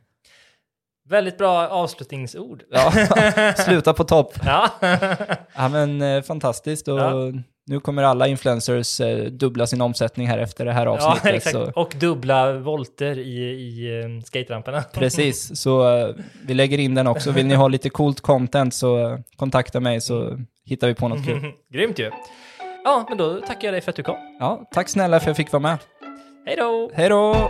Väldigt bra avslutningsord. Ja, <laughs> sluta på topp. Ja. Ja men eh, fantastiskt och Ja. Nu kommer alla influencers eh, dubbla sin omsättning här efter det här ja, avsnittet. exakt. så, Och dubbla volter i, i um, skateramperna. <laughs> precis, så eh, vi lägger in den också. Vill ni ha lite coolt content så eh, kontakta mig så hittar vi på något kul. <laughs> Grymt ju. Ja, men då tackar jag dig för att du kom. Ja, tack snälla för att jag fick vara med. Hej då! Hej då!